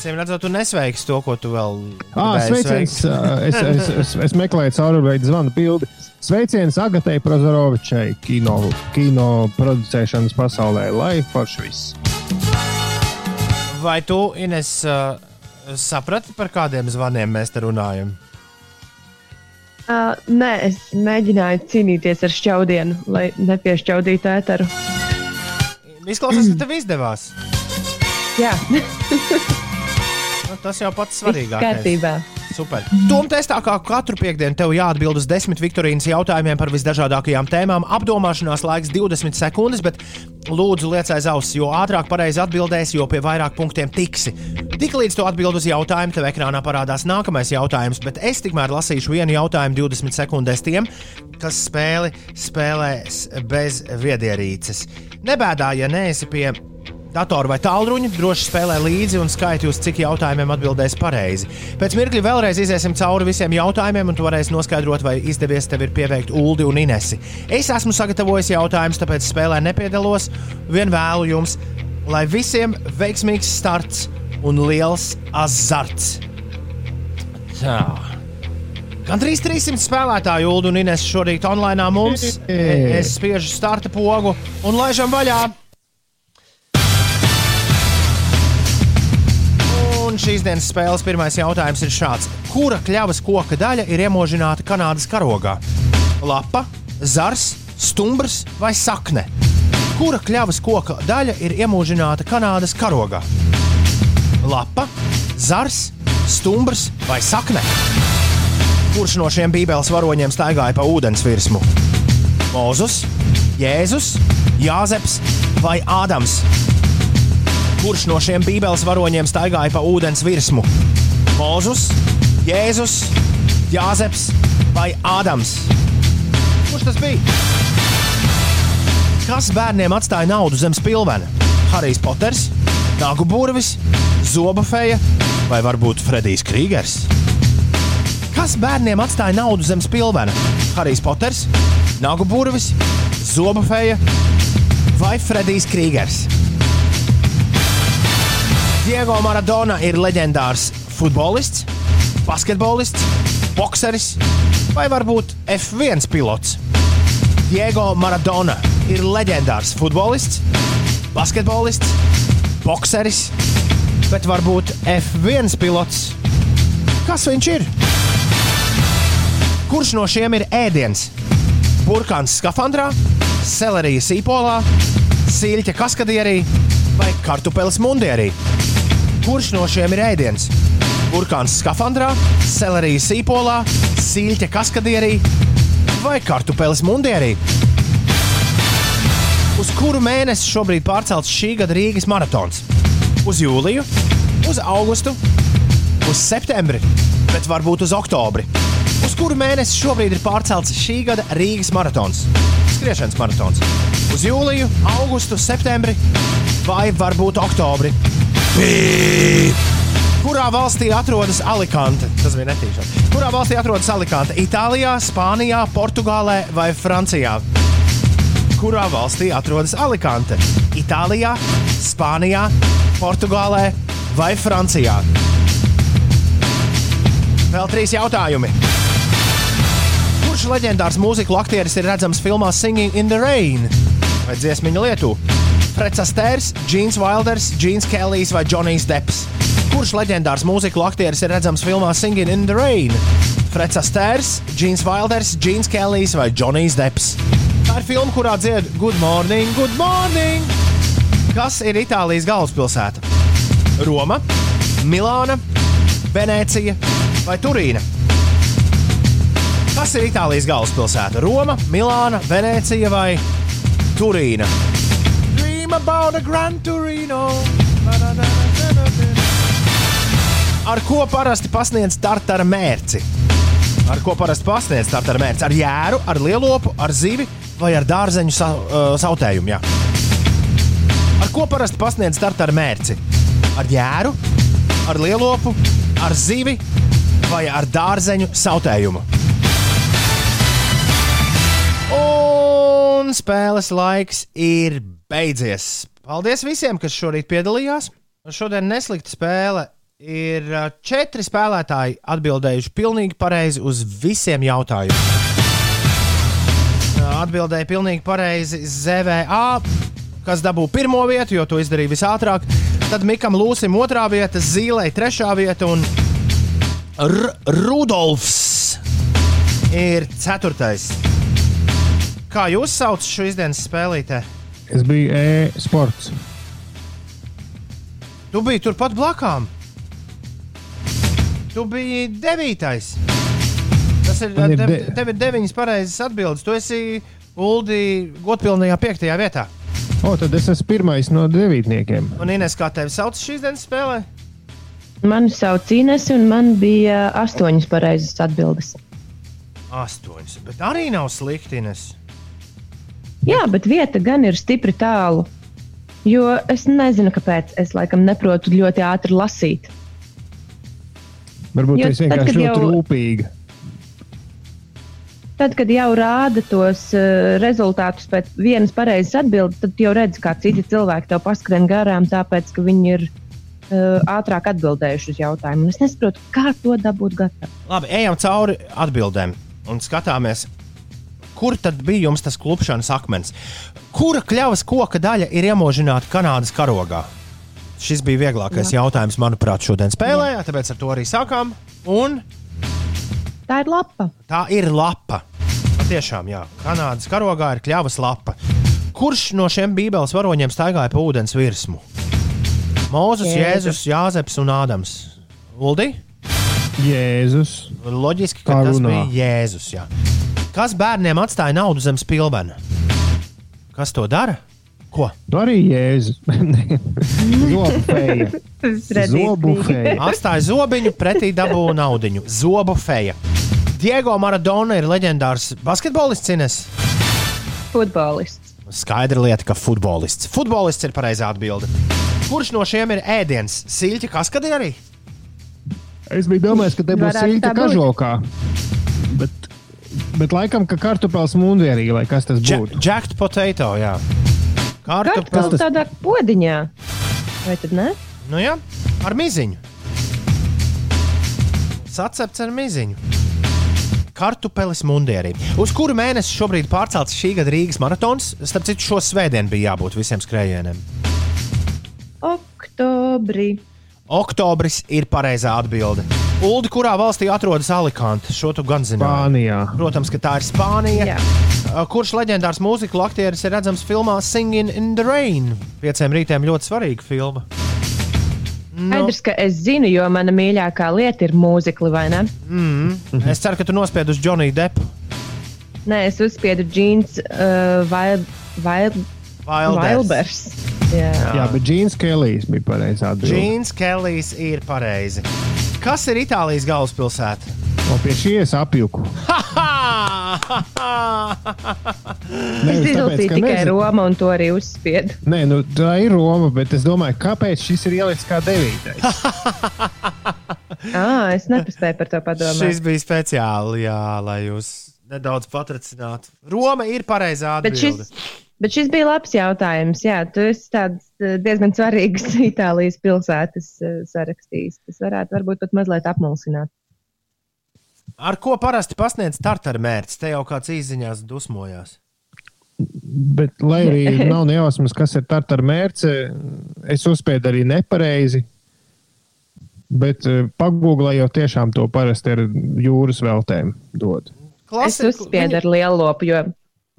Acīm redzot, tu nesveiks to, ko tu vēl Ah, sveiciens! Es, es, es, es meklēju cauruļu veidu zvanu bildi. Sveiciens Agatei Prozorovičai, kino, kino producēšanas pasaulē, lai forši viss. Vai tu, Ines, saprati, par kādiem zvaniem mēs te runājam? Uh, nē, es mēģināju cīnīties ar šķaudienu, lai nepiešķaudītu ēteru. Izklausās, ka tev izdevās. Jā, tas jau pats svarīgākais. kārtībā. Super. Tom testā kā katru piekdienu tev jāatbild uz desmit Viktorīnas jautājumiem par visdažādākajām tēmām. Apdomāšanās laiks 20 sekundes, bet lūdzu liec aiz auss, jo ātrāk pareizi atbildēsi, jo pie vairāk punktiem tiksi. Tiklīdz tu atbild uz jautājumu, tev ekrānā parādās nākamais jautājums, bet es tikmēr lasīšu vienu jautājumu 20 sekundēs tiem, kas spēli spēlēs bez viedierīces. Nebēdā, ja neesi pie Datoru vai tālruņa droši spēlē līdzi un skaiti uz cik jautājumiem atbildēs pareizi. Pēc mirkļa vēlreiz iesim cauri visiem jautājumiem, un tu varēsi noskaidrot, vai izdevies tev ir pieveikt Uldi un Inesi. Es esmu sagatavojis jautājumus, tāpēc spēlē nepiedalos. Vien vēlu jums, lai visiem veiksmīgs starts un liels azarts. Tā. Gandrīz 300 spēlētāju Ulu un Ines šorīt online mums. Es spiežu starta pogu un laižam vaļā. Un šīs dienas spēles pirmais jautājums ir šāds. Kura kļavas koka daļa ir iemožināta Kanādas karogā? Lapa, zars, stumbrs vai sakne? Kura kļavas koka daļa ir iemožināta Kanādas karogā? Lapa, zars, stumbrs vai sakne? Kurš no šiem bībeles varoņiem staigāja pa ūdens virsmu? Mozus, Jēzus, Jāzeps vai Ādams? Kurš no šiem bībeles varoņiem staigāja pa ūdens virsmu? Mozus, Jēzus, Jāzeps vai Ādams? Kurš tas bija? Kas bērniem atstāja naudu zem spilvena? Harijs Poters, Nāgu burvis, Zoba feja vai varbūt Fredijs Krīgers? Kas bērniem atstāja naudu zem spilvena? Harijs Poters, Nāgu burvis, Zoba feja vai Fredijs Krīgers? Diego Maradona ir leģendārs futbolists, basketbolists, bokseris vai varbūt F1 pilots. Diego Maradona ir leģendārs futbolists, basketbolists, bokseris, bet varbūt F1 pilots. Kas viņš ir? Kurš no šiem ir ēdiens? Burkāns skafandrā, selerija sīpolā, sīļķa kaskadierī vai kartupeļs mundierī? Kurš no šiem ir ēdiens? Burkāns skafandrā, selerija sīpolā, sīļķa kaskadierī vai kartupeļs mundierī? Uz kuru mēnesi šobrīd pārcelts šī gada Rīgas maratons? Uz jūliju, uz augustu, uz septembri, bet varbūt uz oktobri. Uz kuru mēnesi šobrīd ir pārcelts šī gada Rīgas maratons? Skriešanas maratons. Uz jūliju, augustu, septembri vai varbūt oktobri. Pīp! Kurā valstī atrodas Alicante? Tas bija netīšām. Kurā valstī atrodas Alicante? Itālijā, Spānijā, Portugālē vai Francijā? Kurā valstī atrodas Alicante? Itālijā, Spānijā, Portugālē vai Francijā? Vēl trīs jautājumi. Kurš leģendārs mūzikas aktieris ir redzams filmā Singing in the Rain vai dziesmiņa lietu? Freds Astērs, Džins Wilders, Džins Kellijs vai Džonijs Deps? Kurš leģendārs mūzikas aktieris ir redzams filmā Singing in the Rain? Freds Astērs, Džins Wilders, Džins Kellijs vai Džonijs Deps? Tā ir filma, kurā dzied Good morning, good morning! Kas ir Itālijas galvaspilsēta? Roma, Milāna, Venecija vai Turīna? Kas ir Itālijas galvaspilsēta? Roma, Milāna, Venecija vai Turīna. Dream about a Grand Turino. Ar ko parasti pasniedz starta mērci? Ar ko parasti pasniedz starta mērci? Ar jēru, ar lielopu, ar zivi vai ar dārzeņu sa uh, sautējumu? Jā. Ar ko parasti pasniedz starta mērci? Ar jēru, ar lielopu, ar zivi vai ar dārzeņu sautējumu? Un spēles laiks ir beidzies. Paldies visiem, kas šorīt piedalījās. Šodien neslikta spēle. Ir četri spēlētāji atbildējuši pilnīgi pareizi uz visiem jautājumiem. Atbildēja pilnīgi pareizi ZVA, kas dabūja pirmo vietu, jo to izdarīja visātrāk. Tad Mikam Lūsim otrā vieta, Zīlei trešā vieta un R Rudolfs ir ceturtais. Kā jūs saucat šo izdienas spēlītē? Es biju e-sports. Tu biji turpat blakām. Tu biji devītais. Tas ir, Man ir tev, de- tev ir deviņas pareizas atbildes. Tu esi Uldi godpilnajā piektajā vietā. O, tad es esmu pirmais no devītniekiem. Un Ines, kā tevi sauc šīs dienas spēlē? Mani sauc Ines, un man bija astoņas pareizas atbildes. Astoņas. Bet arī nav slikti, Ines. Jā, bet vieta gan ir stipri tālu. Jo es nezinu, kāpēc. Es laikam neprotu ļoti ātri lasīt. Varbūt tas vienkārši kad ļoti jau- rūpīgi. Tad, kad jau rāda tos uh, rezultātus pēc vienas pareizas atbildes, tad jau redz, kā citi cilvēki tev paskrien garām, tāpēc ka viņi ir uh, ātrāk atbildējuši uz jautājumu. Un es nesaprotu, kā to dabūt gatavu. Labi, ejam cauri atbildēm un skatāmies, kur tad bija jums tas klupšanas akmens. Kura kļavas koka daļa ir iemožināta Kanādas karogā? Šis bija vieglākais Jā. jautājums, manuprāt, šodien spēlē, tāpēc ar to arī sākām. Un Tā ir lapa. tā ir lapa. Tiešām, jā, Kanādas karogā ir kļavas lapa. Kurš no šiem bībeles varoņiem staigāja pa ūdens virsmu? Mūzes, Jēzus. Jēzus, Jāzeps un Ādams. Uldi? Jēzus. Loģiski, ka tas bija Jēzus. Jā. Kas bērniem atstāja naudu zem spilvena? Kas to dara? Ko? Nu arī Jēzus. Zobu feja. Zobu feja. Atstāja zobiņu, pretī dabūja naudu. Zobu feja. Diego Maradona ir leģendārs basketbolists. Ines. Futbolists. Skaidra lieta, ka futbolists. Futbolists ir pareizā atbilde. Kurš no šiem ir ēdiens? Sīļķa kaskadē arī? Es biju domājis, ka te būs silta tā būt. Bet, laikam, ka kartupēlis mundierī, lai kas tas būtu. Jacked potato, jā. Kartupēlis Kartupēlis. tādā podiņā. Vai tad ne? Nu jā, ar miziņu. Sacepts ar miziņu. Kartupelis mundierī. Uz kuru mēnesi šobrīd pārcelts šī gada Rīgas maratons? Starp citu, šo svētdienu bija jābūt visiem skrējieniem. Oktobrī. Oktobris ir pareizā atbilde. Uldi, kurā valstī atrodas Alicante? Šo tu gan zini. Spānijā. Protams, ka tā ir Spānija. Jā. Uh, Kurš leģendārs mūzikas aktieris ir redzams filmā Singing in the Rain? Pieciem rītiem ļoti svarīga filma. Nu, Skaidrs, ka es zinu, jo mana mīļākā lieta ir mūzikli, vai ne? mm, es ceru, ka tu nospied uz Johnny Deppu. Nē, es uzspiedu džins uh, vai, vai, Wilders. Vailbers. Jā. Jā, bet Džins Kelijs bija pareizā atbildē. Džins Kelijs ir pareizi. Kas ir Itālijas galvaspilsēta? O pie apjuku. Es tāpēc, izlasīju ka tikai nezinu. Roma un to arī uzspiedu. Nē, nu, tā ir Roma, bet es domāju, kāpēc šis ir ielikts kā devītais. Ah, es nepaspēju par to padomāt. Šis bija speciāli, jā, lai jūs nedaudz patricinātu. Roma ir pareizā šis, bet šis bija labs jautājums. Jā, tu esi tāds eh, diezgan svarīgs Itālijas pilsētas eh, sarakstījis. Tas varētu varbūt pat mazliet apmulsināt. Ar ko parasti pasniedz starta mērķis? Te jau kāds īsiņās dusmojās. Bet, lai arī nav nejausmas, kas ir tā ar mērci, es uzspiedu arī nepareizi. Bet eh, pagūglējot, tiešām to parasti ar jūras veltēm dod. Es uzspiedu ar lielu lopu, jo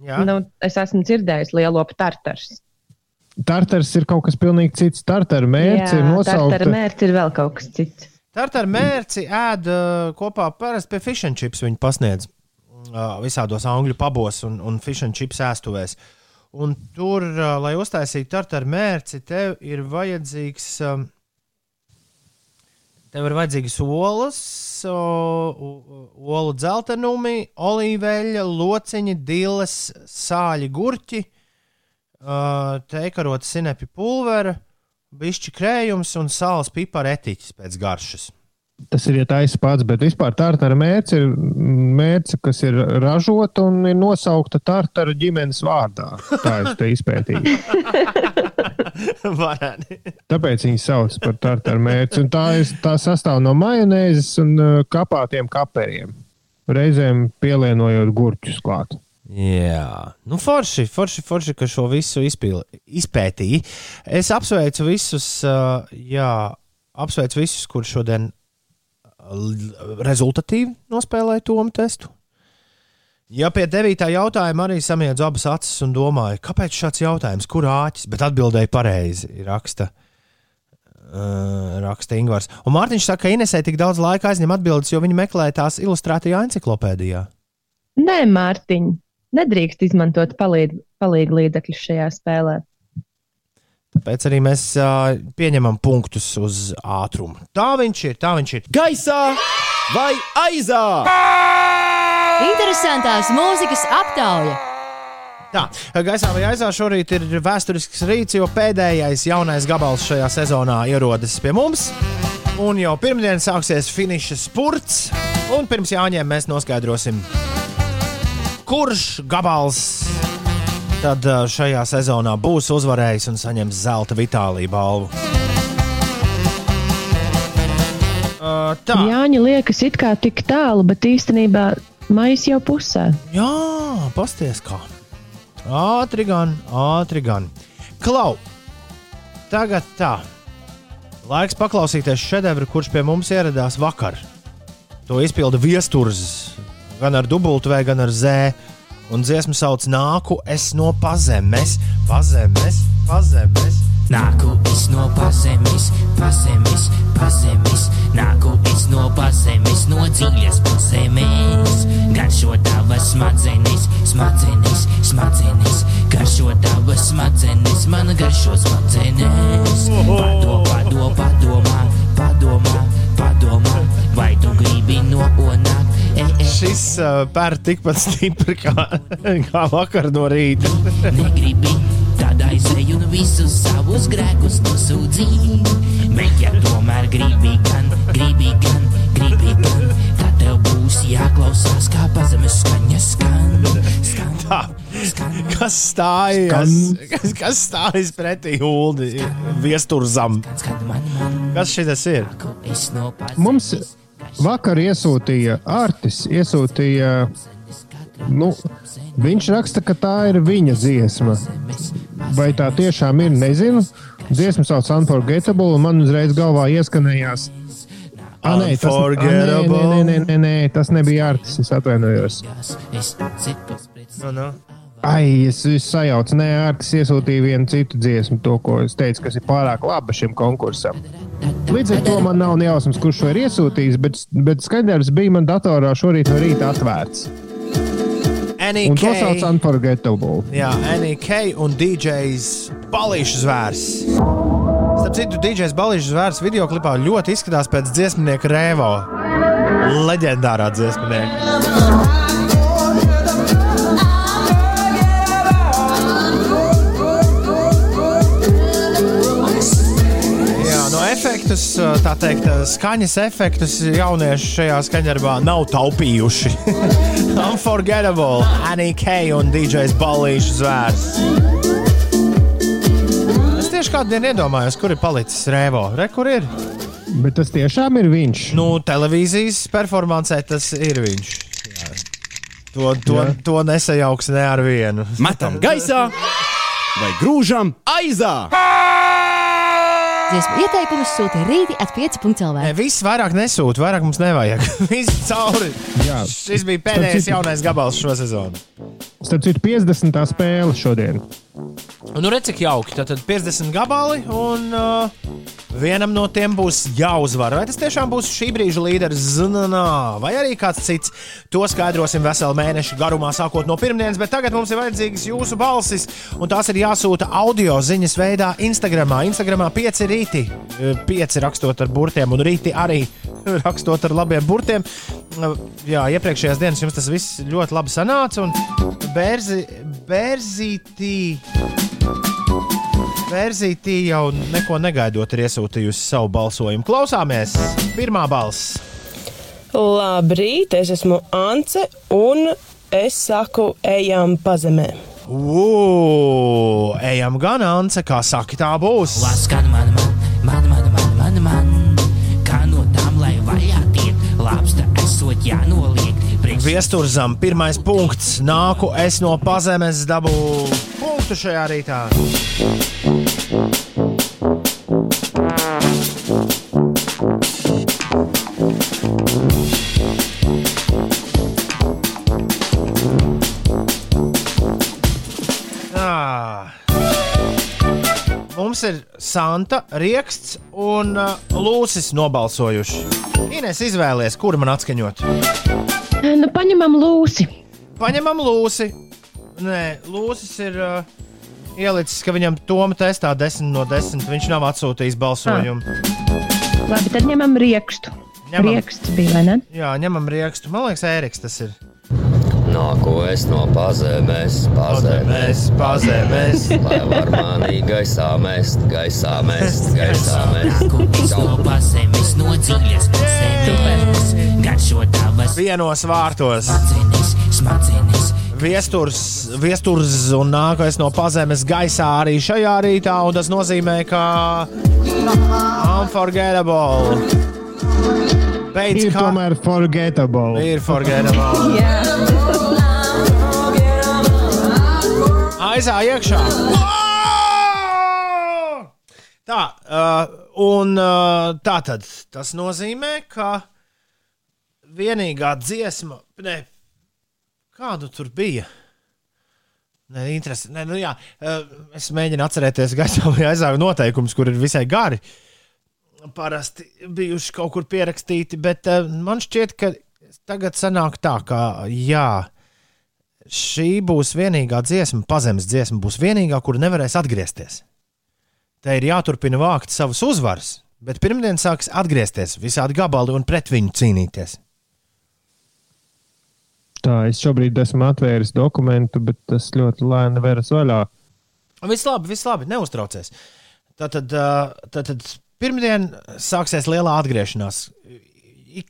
Jā. nu, es esmu dzirdējis lielu lopu tartars. Tartars ir kaut kas pilnīgi cits. Tartara mērķis ir tartara nosaukt. mērķis ir vēl kaut kas cits. Starta mērķi ēd uh, kopā parasti pie fish and chips. Viņi pasniedz uh, visādos angļu pabos un, un fish and chips ēstuvēs. Un tur, uh, lai uztaisītu tartaru mērci, tev ir vajadzīgs. Um, Tev ir vajadzīgas olas, olu dzeltenumi, olīveļa, lociņi, diles, sāļi, gurķi, teikarota sinepi pulvera, bišķi krējums un sāls pipara etiķis pēc garšas. Tas ir ja taisa pats, bet vispār tartara mērķis ir mērķis, kas ir ražota un ir nosaukta tartara ģimenes vārdā. Tā es te izpētīju. Varētu. Tāpēc viņi sauc par tartara mērķi. Tā, ir, tā sastāv no majonēzes un uh, kapātiem kaperiem. Reizēm pielienojot gurķus klāt. Jā, nu forši, forši, forši, ka šo visu izpil, izpētīja. Es apsveicu visus, uh, jā, apsveicu visus, kur šodien l- rezultatīvi nospēlēja tomu testu. Ja pie devītā jautājuma arī samiedzu abas acis un domāju, kāpēc šāds jautājums, kur āķis, bet atbildēja pareizi, raksta, uh, raksta Ingūns. Un Mārtiņš saka, ka Inesē tik daudz laika aizņem atbildes, jo viņi meklē tās ilustrētajā enciklopēdijā. Nē, Mārtiņ, nedrīkst izmantot palīd, palīgu līdzekļus šajā spēlē. Tāpēc arī mēs uh, pieņemam punktus uz ātrumu. Tā viņš ir, tā viņš ir. Gaisā vai aizā? Interesantās mūzikas aptauja. Tā, gaisā vai aizā šorīt ir vēsturisks rīts, jo pēdējais jaunais gabals šajā sezonā ierodas pie mums. Un jau pirmdien sāksies finiša spurts. Un pirms jāņem mēs noskaidrosim, kurš gabals tad šajā sezonā būs uzvarējis un saņems zelta vitāliju balvu. Uh, tā. Jāņa liekas it kā tik tālu, bet īstenībā maijs jau pusē. Jā, pasties kā. Ātri gan, ātri gan. Klau, tagad tā. Laiks paklausīties šedevru, kurš pie mums ieradās vakar. To izpilda viesturs gan ar dubultu vai gan ar zē. Un dziesmu sauc Nāku es no pazemes, pazemes, pazemes. Nāku es no pazemes, pazemes, pazemes, nāku es no pazemes, no dziļas pazemes. Garšo tavas smadzenes, smadzenes, smadzenes, garšo tavas smadzenes, man garšo smadzenes. Pado, pado, padomā, padomā, padomā, vai tu gribi no onā? E, e, Šis uh, pērk tikpat stipri kā, kā vakar no rīta. negribi, tad aizej un visus savus grēkus nosūdzī. Bet ja tomēr gribi gan, gribi gan, gribi gan, tad tev būs jāklausās, kā pazemes skaņa skan. skan. Tā, kas stājas, kas, kas stājas pretī Uldi viesturzam? Kas šis ir? Mums vakar iesūtīja Artis, iesūtīja. Nu, viņš raksta, ka tā ir viņa dziesma. Vai tā tiešām ir? Nezinu. Dziesma sauc Unforgettable, un man uzreiz galvā ieskanējās. Ah, nē, tas, ah, nē, nē, nē, nē, nē, nē, tas nebija Artis. Es atvainojos. Es citu No, no. Ai, es, es sajaucu, nē, Artis iesūtīja vienu citu dziesmu, to, ko es teicu, kas ir pārāk laba šim konkursam. Līdz ar to man nav jausmas, kurš to ir iesūtījis, bet, bet skaidrs bija man datorā šorīt no rīta atvērts. Un to sauc Unforgettable. jā, NEK un DJs Balīšu zvērs. Starp citu, DJs Balīšu zvērs video klipā ļoti izskatās pēc dziesmnieka Rēvo. Leģendārā dziesmnieka. Efektus, tā teikt, skaņas efektus jaunieši šajā skaņdarbā nav taupījuši. Unforgettable, NEK un DJs Balīšu zvērs. Es tieši kādu dienu iedomājos, kur ir palicis Rēvo. Re, kur ir? Bet tas tiešām ir viņš. Nu, televīzijas performancē tas ir viņš. Jā. To, to, Jā. to nesajauks ne ar vienu. Metam gaisā vai grūžam aizā! Dziesmu ieteikumus sūta rīti at 5.CLV. Nē, viss vairāk nesūta, vairāk mums nevajag. Viss cauri. Jā. Šis bija pēdējais jaunais gabals šo sezonu. Starp citu, 50. spēle šodien. Nu, redz, cik jauki. Tad 50 gabali, un uh, vienam no tiem būs jāuzvar. Vai tas tiešām būs šī brīža līderis Zanana, vai arī kāds cits? To skaidrosim veselu mēnešu garumā, sākot no pirmdienas. Bet tagad mums ir vajadzīgas jūsu balsis, un tās ir jāsūta audio ziņas veidā Instagram. Instagramā pieci rīti, eh, pieci rakstot ar burtiem, un rīti arī rakstot ar labiem burtiem. Uh, Jā, iepriekšējās dienas jums tas viss ļoti labi sanāca, un bērzi, bērzītī. Verzītī jau neko negaidot, ir iesūtījusi savu balsojumu. Klausāmies, pirmā balss. Labrīt, es esmu Ance, un es saku, ejam pazemē. Ugh, ejam gan, Ance, kā saka, tā būs. Skan man, man, man, man, man, man, man. Kā no tām, lai vaļā tiek, lāpsta esot jānoliek. Priekš Viesturzam, pirmais punkts. Nāku es no pazemes, dabu punktu šajā rītā. Ah. Mums ir Santa, Rieksts un uh, Lūsis nobalsojuši. Ines izvēlēties, kuru man atskaņot. Nu, paņemam lūsi. Paņemam lūsi. Nē, lūsis ir uh, ielicis, ka viņam Toma testā 10 no 10. Viņš nav atsūtījis balsojumu. Labi, tad ņemam riekstu. Ņemam. Rieksts bija, vai ne? Jā, ņemam riekstu. Man liekas, Ēriks tas ir. Nāku es no pazemēs, pazemēs, pazemēs. Lai var mani gaisā mest, gaisā mest, gaisā mest. Es no pazemes, no dziļas pazemes. Garšo tavas Vienos vārtos. smadzenes, smadzenes. Viesturs, viesturs un nākamais no pazemes gaisā arī šajā rītā, un tas nozīmē, ka unforgettable. Beidz Ir kā tomēr forgettable. ir forgettable. Aizā iekšā. Tā, uh, un uh, tā tad tas nozīmē, ka vienīgā dziesma, ne, kādu tur bija. Nē, interesi. Nē, nu jā, uh, es mēģinu atcerēties gaisā vai aizāju noteikumus, kur ir visai gari. Parasti bijuši kaut kur pierakstīti, bet uh, man šķiet, ka tagad sanāk tā, ka jā, šī būs vienīgā dziesma, pazemes dziesma, būs vienīgā, kur nevarēs atgriezties. Te ir jāturpina vākt savus uzvaras, bet pirmdien sāks atgriezties visādi gabali un pret viņu cīnīties. Tā, es šobrīd esmu atvēris dokumentu, bet tas ļoti lēni veras vaļā. Viss labi, viss labi, neuztraucies. Tātad, ā, tātad pirmdien sāksies lielā atgriešanās.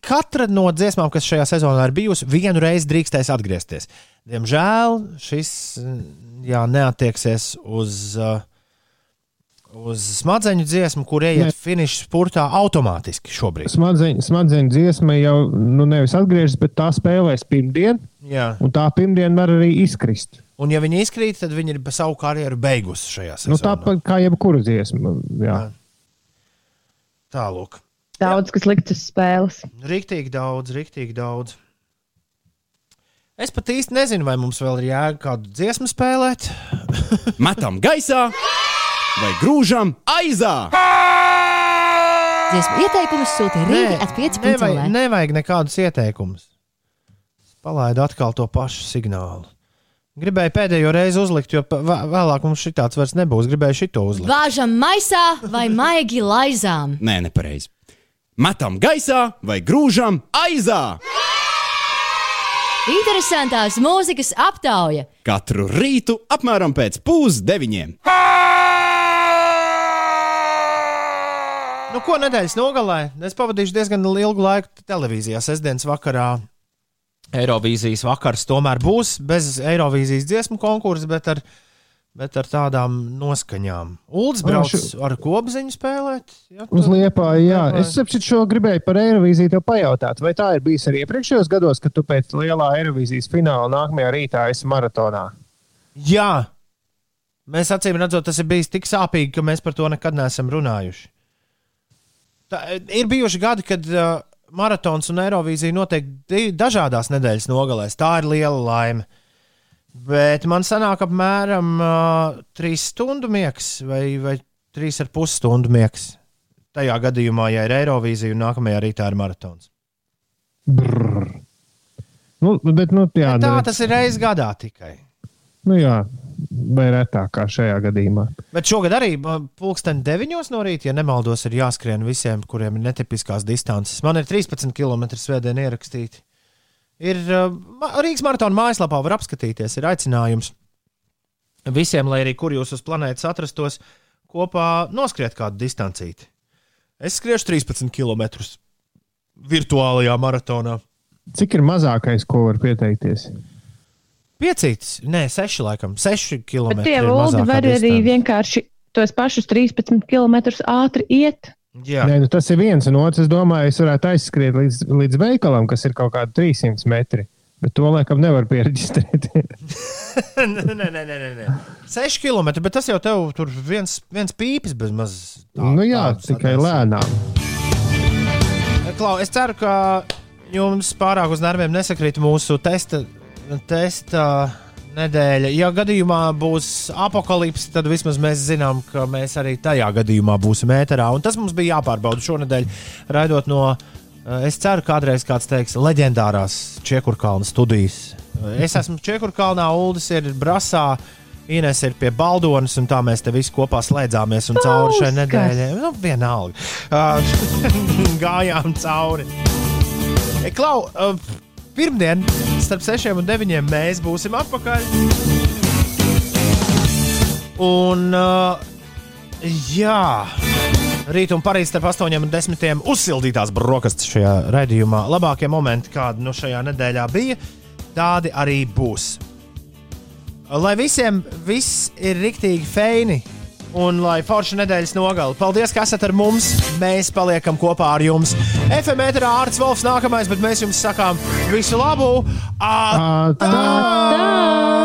Katra no dziesmām, kas šajā sezonā ir bijusi, vienu reizi drīkstēs atgriezties. Diemžēl šis jā, neatieksies uz, ā, uz smadzeņu dziesmu, kur ieiet finiša spurtā automātiski šobrīd. Smadzeņu, smadzeņu dziesma jau nu, nevis atgriežas, bet tā spēlēs pirmdien. Jā. Un tā pirmdiena var arī izkrist. Un, ja viņi izkrīt, tad viņi ir pa savu karjeru beigusi šajā sezonā. Nu, tāpat kā jebkura dziesma. Jā. Tālāk. Daudz, kas likts uz spēles. Riktīgi daudz, riktīgi daudz. Es pat īsti nezinu, vai mums vēl ir jēga kādu dziesmu spēlēt. Metam gaisā vai grūžam aizā. Dziesmu ieteikumus sūta rīti at 5 nevajag, nekādus ieteikumus. Palaidu atkal to pašu signālu. Gribēju pēdējo reizi uzlikt, jo vēlāk mums šī tāds vairs nebūs. Gribēju šito uzlikt. Vāžam maisā vai maigi laizām. Nē, nepareizi. Metam gaisā vai grūžam aizā. Interesantās mūzikas aptauja. Katru rītu apmēram pēc pusdeviņiem. Nu, ko nedēļas nogalē? Es pavadīšu diezgan ilgu laiku televīzijā. Sestdienas vakarā Eirovīzijas vakars tomēr būs bez Eirovīzijas dziesmu konkursa, bet ar, bet ar tādām noskaņām. Uldis Ah, brauc šu- ar kopziņu spēlēt. Ja, Uz liepā, jā. Liepāju. Es saprotu, šo gribēju par Eirovīziju te pajautāt. Vai tā ir bijis arī iepriekšējos gados, kad tu pēc lielā Eirovīzijas fināla nākamajā rītā esi maratonā? Jā, mēs acīm redzot, tas ir bijis tik sāpīgi, ka mēs par to nekad neesam runājuši. Tā, ir bijuši gadi, kad uh, maratons un Eirovīzija notiek dažādās nedēļas nogalēs. Tā ir liela laime. Bet man sanāk apmēram uh, 3 stundu miegs vai, vai 3,5 stundu miegs. Tajā gadījumā, ja ir Eirovīzija un nākamajā rītā ir maratons. Brrr. Nu, bet, nu, jā, Tā ne- tas ir reizes gadā tikai. Nu, jā, vai retāk kā šajā gadījumā. Bet šogad arī uh, pulksten 9 no rīta, ja nemaldos, ir jāskrien visiem, kuriem ir netipiskās distances. Man ir 13 km svētdien ierakstīti. Ir uh, Rīgas maratona mājaslapā var apskatīties, ir aicinājums visiem, lai arī kur jūs uz planētas atrastos, kopā noskriet kādu distancīti. Es skriešu 13 km virtuālajā maratonā. Cik ir mazākais, ko var pieteikties? Piecītis, nē, seši laikam, seši km. Bet tie vuldi var arī vienkārši tos pašus 13 km ātri iet. Jā. Nē, nu, tas ir viens, un otrs, es domāju, es varētu aizskriet līdz, līdz veikalam, kas ir kaut kādi 300 metri. Bet to laikam nevar pierakstīt. nē, nē, nē, nē, nē. 6 km, bet tas jau tev tur viens, viens pīpis bez maz. nu jā, tikai lēnām. Klau, es ceru, ka jums pārāk uz nerviem nesakrīt mūsu testa, testa nedēļa. Ja gadījumā būs apakalipse, tad vismaz mēs zinām, ka mēs arī tajā gadījumā būsim ēterā. Un tas mums bija jāpārbauda šonadēļ, raidot no, eh, es ceru, kādreiz kāds teiks, leģendārās Čiekurkalna studijas. Eh, Es esmu Čiekurkalnā, Uldis ir Brasā. Ines ir pie baldonas, un tā mēs te visi kopā slēdzāmies un cauri šai nedēļai. Nu, vienalga. Uh, gājām cauri. Klau, uh, pirmdien starp 6 un 9 mēs būsim atpakaļ. Un, uh, jā, rīt un parīt starp 8 un 10 uzsildītās brokastis šajā raidījumā. Labākie momenti, kādi nu šajā nedēļā bija, tādi arī būs. Lai visiem viss ir riktīgi feini un lai forša nedēļas nogali. Paldies, ka esat ar mums. Mēs paliekam kopā ar jums. FMētrā Ārts Volfs nākamais, bet mēs jums sakām visu labu! Atā! Atā!